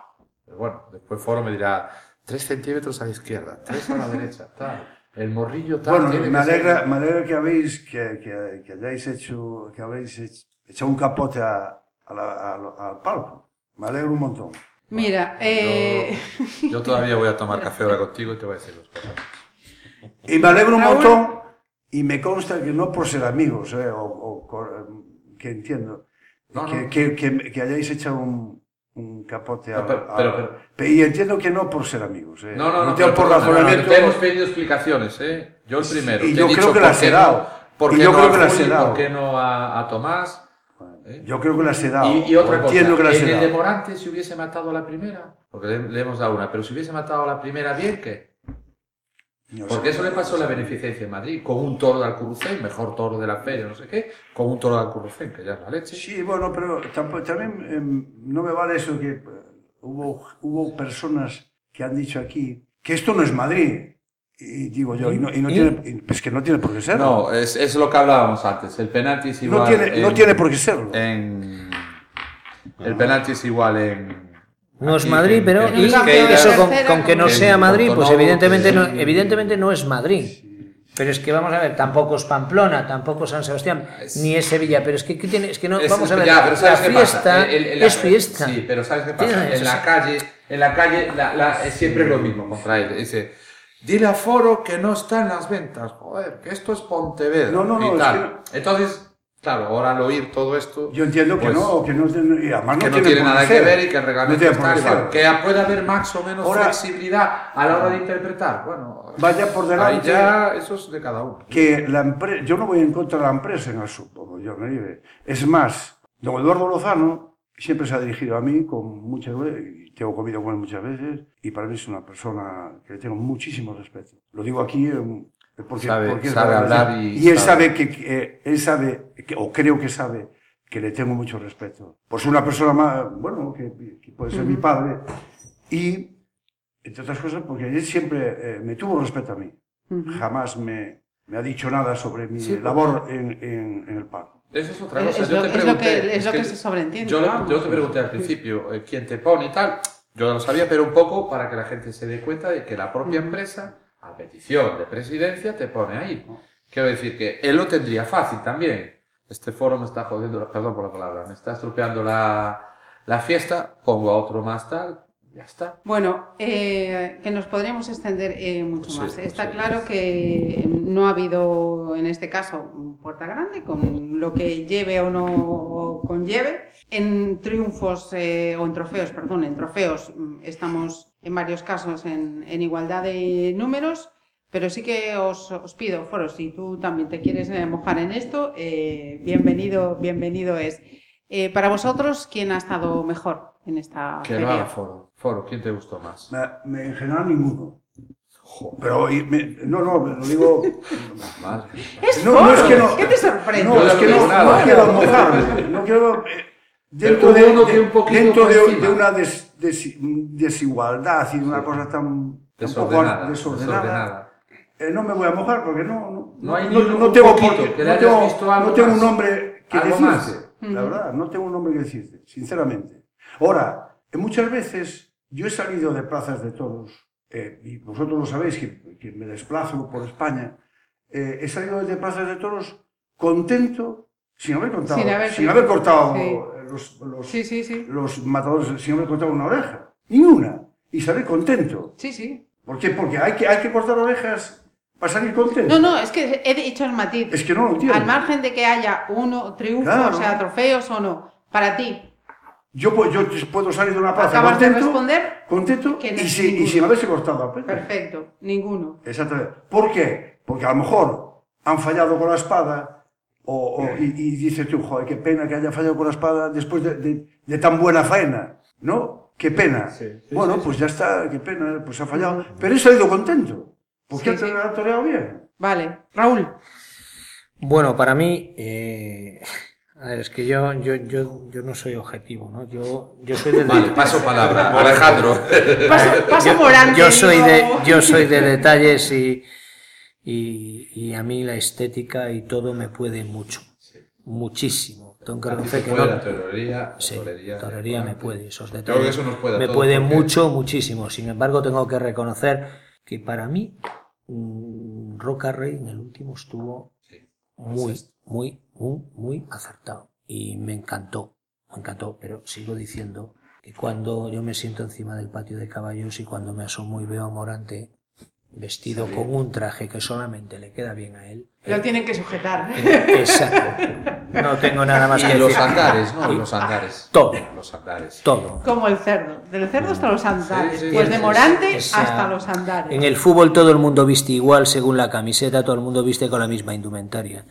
Pero bueno, después Foro me dirá 3 centímetros a la izquierda, 3 a la derecha, tal. el morrillo tal. Bueno, tiene me que ser- alegra, me alegra que habéis, que, que, que hayáis hecho, que habéis hecho, un capote a, a la- a- al palco. Me alegro un montón. Mira, eh, Yo, yo todavía voy a tomar café ahora contigo y te voy a decir los cosas. Y me alegro un montón y me consta que no por ser amigos, eh, o, o que entiendo, No, que, no. que, que, que hayáis echado un, un capote a, No, pero- a- pero- pero- y entiendo que no por ser amigos. Eh. No, no, no. Pero por perdona, no, no, razonamiento. te hemos pedido explicaciones, ¿eh? Yo el primero. Y Te yo he dicho creo que las he dado. ¿Por Y qué yo no creo que las he dado. ¿Por qué no a, a Tomás? ¿Eh? Yo creo que las he dado. Y, y otra cosa, entiendo que las en he el de dado. Morante si hubiese matado a la primera, porque le, le hemos dado una, pero si hubiese matado a la primera, bien, ¿qué? No. Porque eso le pasó la beneficencia en Madrid, con un toro de Alcurucén, mejor toro de la feria, no sé qué, con un toro de Alcurucén, que ya es la leche. Sí, bueno, pero tampoco, también em, no me vale eso que eh, hubo, hubo personas que han dicho aquí que esto no es Madrid. Y digo yo, y no, y no ¿Y? tiene, pues que no tiene por qué serlo. No, es, es lo que hablábamos antes, el penalti es igual no, tiene, no en- tiene por qué serlo. en- el penalti es igual en... No es Madrid, pero y que- eso con, que no sea Madrid, pues evidentemente que- no, evidentemente no es Madrid. Pero es que vamos a ver, tampoco es Pamplona, tampoco es San Sebastián, ni es Sevilla, pero es que ¿qué tiene? Es que no, Es- vamos a ver, ya, la ¿sabes qué fiesta pasa? El- el- la- es fiesta. Sí, pero ¿sabes qué pasa? En la calle, en la calle la- la- es siempre lo mismo contra él. Dice, dile a Foro que no está en las ventas. Joder, que esto es Pontevedra. No, no, no, y es tal. Entonces, claro, ahora al oír todo esto... Yo entiendo que pues, no, que no y además no que no tiene, nada que ver y que el reglamento No está igual. Que puede haber más o menos Ahora- flexibilidad a la hora de interpretar. Bueno, Vaya por ahí delante ya eso es de cada uno. que la empresa, yo no voy en contra de la empresa en absoluto, yo me digo. Es más, don Eduardo Lozano siempre se ha dirigido a mí con veces, y tengo comido con él muchas veces, y para mí es una persona que le tengo muchísimo respeto. Lo digo aquí eh, porque, Sabe- porque es sabe hablar y y él sabe- sabe. que, que- él sabe, que- o creo que sabe, que le tengo mucho respeto. Por ser una persona más, bueno, que, que puede ser mi padre, y entre otras cosas porque él siempre eh, me tuvo respeto a mí. Jamás me, me ha dicho nada sobre mi Sí, porque- labor en, en, en el palco. Eso es otra cosa. es Yo lo, te es lo pregunté, que, es lo que que se sobreentiende. Yo, te pregunté al principio eh, quién te pone y tal. Yo lo sabía, pero un poco para que la gente se dé cuenta de que la propia empresa, a petición de presidencia, te pone ahí. Quiero decir que él lo tendría fácil también. Este foro me está jodiendo, perdón por la palabra, me está estropeando la, la fiesta, pongo a otro más tal, ya está. Bueno, eh, que nos podríamos extender eh, mucho Sí, más. sí. Está claro que no ha habido, en este caso, puerta grande, con lo que lleve o no conlleve. En triunfos, eh, o en trofeos, perdón, en trofeos mm, estamos en varios casos en, en igualdad de números, pero sí que os, os pido, Foro, si tú también te quieres mojar en esto, eh, bienvenido, bienvenido es. Eh, para vosotros, ¿quién ha estado mejor en esta Que feria? haga foro. Foro, ¿quién te gustó más? Me- me- en general ninguno. Pero y me- no, no, lo digo. Madre. Es No, no es que no. ¿Qué te sorprende? No, es que no, quiero mojarme. No quiero. eh, Dentro, de, un dentro de, una des- des- desigualdad y de una cosa tan, tan poco Desordenada. desordenada, desordenada. eh, no me voy a mojar porque no, no, No hay no, ni un no tengo poquito por qué- que le no tengo, visto algo no tengo más. un nombre que decirte. más. La verdad, no tengo un nombre que decirte, sinceramente. Ahora, muchas veces yo he salido de plazas de toros, eh, y vosotros lo sabéis que, que me desplazo por España, eh, he salido de plazas de toros contento, sin haber cortado, Sin haber- sin haber cortado sí. los, los, Sí, sí, sí. los matadores, sin haber cortado una oreja, ni una, y salir contento. Sí, sí. ¿Por qué? Porque hay que, hay que cortar orejas para salir contento. No, no, es que he dicho el matiz. Es que no lo entiendo. Al margen de que haya uno triunfo, Claro. o sea, trofeos o no, para ti, Yo, yo puedo salir de una plaza acabas de contento, responder, contento Que no y, sin, y sin haberse cortado pena. perfecto, ninguno. Exactamente. ¿Por qué? Porque a lo mejor han fallado con la espada o, o- y, y dices tú, joder, qué pena que haya fallado con la espada después de, de- de tan buena faena, ¿no? Qué pena. Sí, sí, bueno, sí, pues ya está, qué pena, pues ha fallado. Pero he salido contento. Porque sí. ha toreado bien. Vale, Raúl, Bueno, para mí, eh, a ver, es que yo, yo, yo, yo no soy objetivo, ¿no? Yo, yo soy de Vale, paso palabra. Alejandro. paso, paso por antes. yo soy de, yo soy de detalles y, y, y a mí la estética y todo me puede mucho, muchísimo. Tengo que reconocer que no. la torería, la Sí, torería, torería me puede, esos creo que detalles eso nos puede a me todos, puede porque- mucho, muchísimo. Sin embargo, tengo que reconocer que para mí mm, Roca Rey en el último estuvo muy, muy, muy, muy acertado. Y me encantó, me encantó, pero sigo diciendo que cuando yo me siento encima del patio de caballos y cuando me asomo y veo a Morante vestido con un traje que solamente le queda bien a él. Lo eh, tienen que sujetar. eh, Exacto. No tengo nada más que Y los decir. andares, ¿no? Los andares. Todo. Los andares. Todo. Como el cerdo. Del cerdo hasta los andares. Sí, sí, pues sí, de Morante Esa- hasta los andares. En el fútbol todo el mundo viste igual según la camiseta, todo el mundo viste con la misma indumentaria.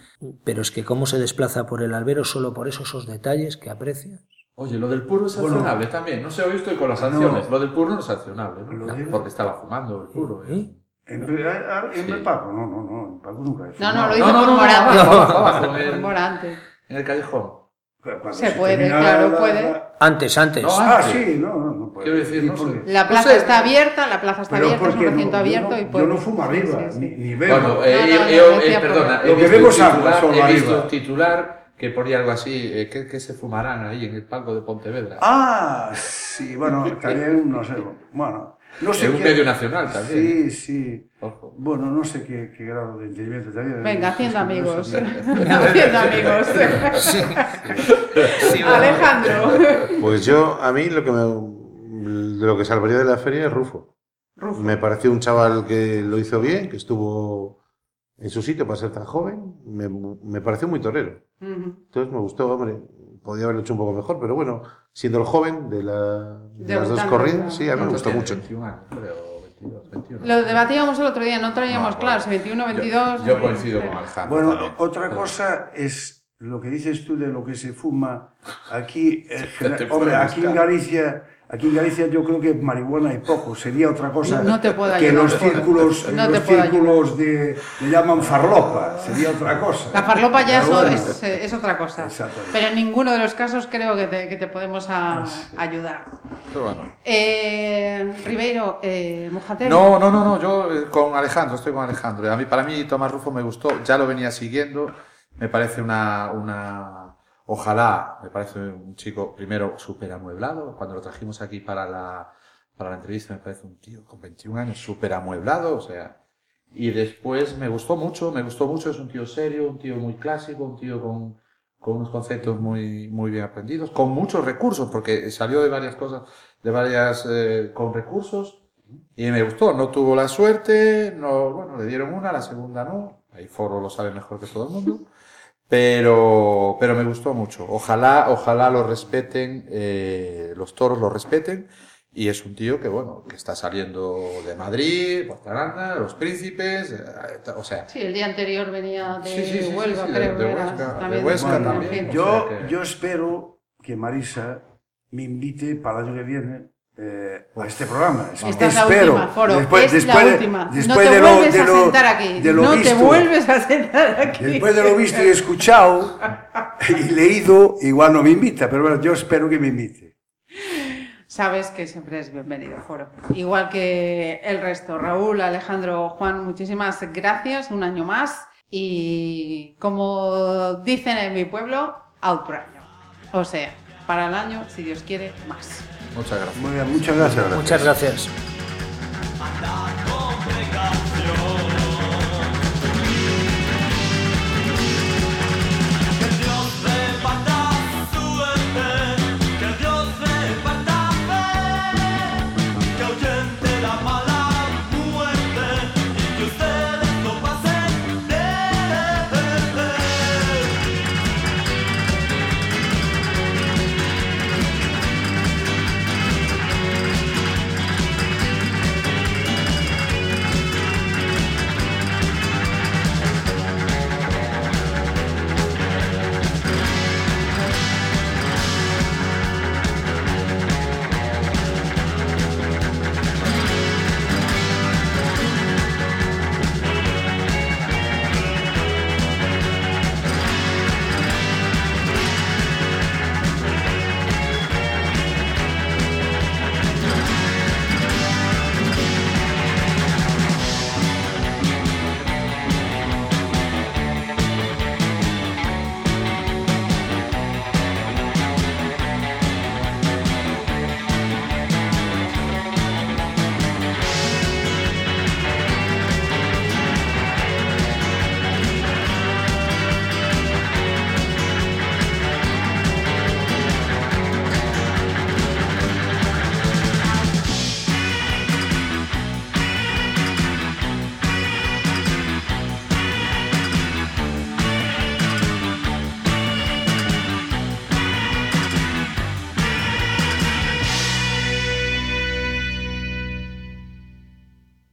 Pero es que cómo se desplaza por el albero solo por esos, esos detalles que aprecia. Oye, lo del puro es sancionable también. No sé, hoy estoy con las sanciones. Lo del puro no es sancionable, ¿no? Porque estaba fumando el puro. ¿eh? ¿Eh? En, en el Paco, no, no, no, en Paco nunca. No, no, lo hizo No, no, por no, no, Morante. abajo, abajo, abajo, Por en- Morante. En el callejón. Cuando Se puede, termina claro, la- puede. la- Antes, antes. No, Ah, antes. sí, no, no, no puede. Quiero decir, ¿Y no sé. La No plaza sé. está abierta, la plaza está Pero abierta, es un recinto no- abierto no, y puede. Yo no fumo arriba, Sí, sí. ni, ni bebo. Bueno, eh, No, yo, no, no, eh, perdona, he Lo que visto vemos titular, he visto arriba. titular que ponía algo así, eh, ¿qué, qué se fumarán ahí en el palco de Pontevedra? Ah, sí, bueno, también, no sé, bueno, no sé en un qué- medio nacional también. Sí, sí. Ojo. Bueno, no sé qué, qué grado de entendimiento también. Venga, haciendo amigos. haciendo amigos. Alejandro. Pues yo, a mí lo que me, de lo que salvaría de la feria es Rufo. Rufo. Me pareció un chaval que lo hizo bien, que estuvo en su sitio para ser tan joven. Me, me pareció muy torero. Entonces me gustó, hombre. Podía haberlo hecho un poco mejor, pero bueno, siendo el joven de, la, de las dos corridas, sí, a mí me ¿Cuántos gustó mucho. 21 años, creo, 22, 21. Lo debatíamos el otro día, no traíamos No, claro bueno. si 21, Yo- 22. Yo, coincido con Alejandro. Bueno, también. otra cosa es lo que dices tú de lo que se fuma aquí. eh, hombre, aquí en. Galicia, aquí en Galicia yo creo que marihuana hay poco. Sería otra cosa No te puedo que ayudar. los círculos, No los te puedo círculos de, le llaman farlopa. Sería otra cosa. La farlopa ya eso es, eh, es otra cosa. Exactamente. Pero en ninguno de los casos creo que te, que te podemos a- ayudar. Pero bueno. Eh, Ribeiro, eh, Mujatero. No, no, no, no, yo eh, con Alejandro, estoy con Alejandro. A mí, para mí Tomás Rufo me gustó, ya lo venía siguiendo, me parece una, una, ojalá, me parece un chico primero súper amueblado, cuando lo trajimos aquí para la, para la entrevista me parece un tío con 21 años súper amueblado, o sea, y después me gustó mucho, me gustó mucho, es un tío serio, un tío muy clásico, un tío con, con unos conceptos muy, muy bien aprendidos, con muchos recursos, porque salió de varias cosas, de varias, eh, con recursos, y me gustó, no tuvo la suerte, no, bueno, le dieron una, la segunda no, ahí Foro lo sabe mejor que todo el mundo, pero, pero me gustó mucho. Ojalá, ojalá lo respeten, eh, los toros lo respeten, y es un tío que, bueno, que está saliendo de Madrid, Puerto Aranda, Los Príncipes, eh, o sea, Sí, el día anterior venía de Sí, sí, sí, Huelva, sí, de- creo de era. Huesca, de también Huesca en también. Yo, O sea que- yo espero que Marisa me invite para el año que viene eh, a este programa. Esta es la espero. última, Foro. Después, es después la de- última. después no te de lo, de a sentar aquí. de lo no visto, te vuelves a sentar aquí. Después de lo visto y escuchado y leído, igual no me invita, pero bueno, yo espero que me invite. Sabes que siempre es bienvenido, Foro. Igual que el resto. Raúl, Alejandro, Juan, muchísimas gracias. Un año más. Y como dicen en mi pueblo, otro año. O sea, para el año, si Dios quiere, más. Muchas gracias. Muchas gracias. Muchas gracias.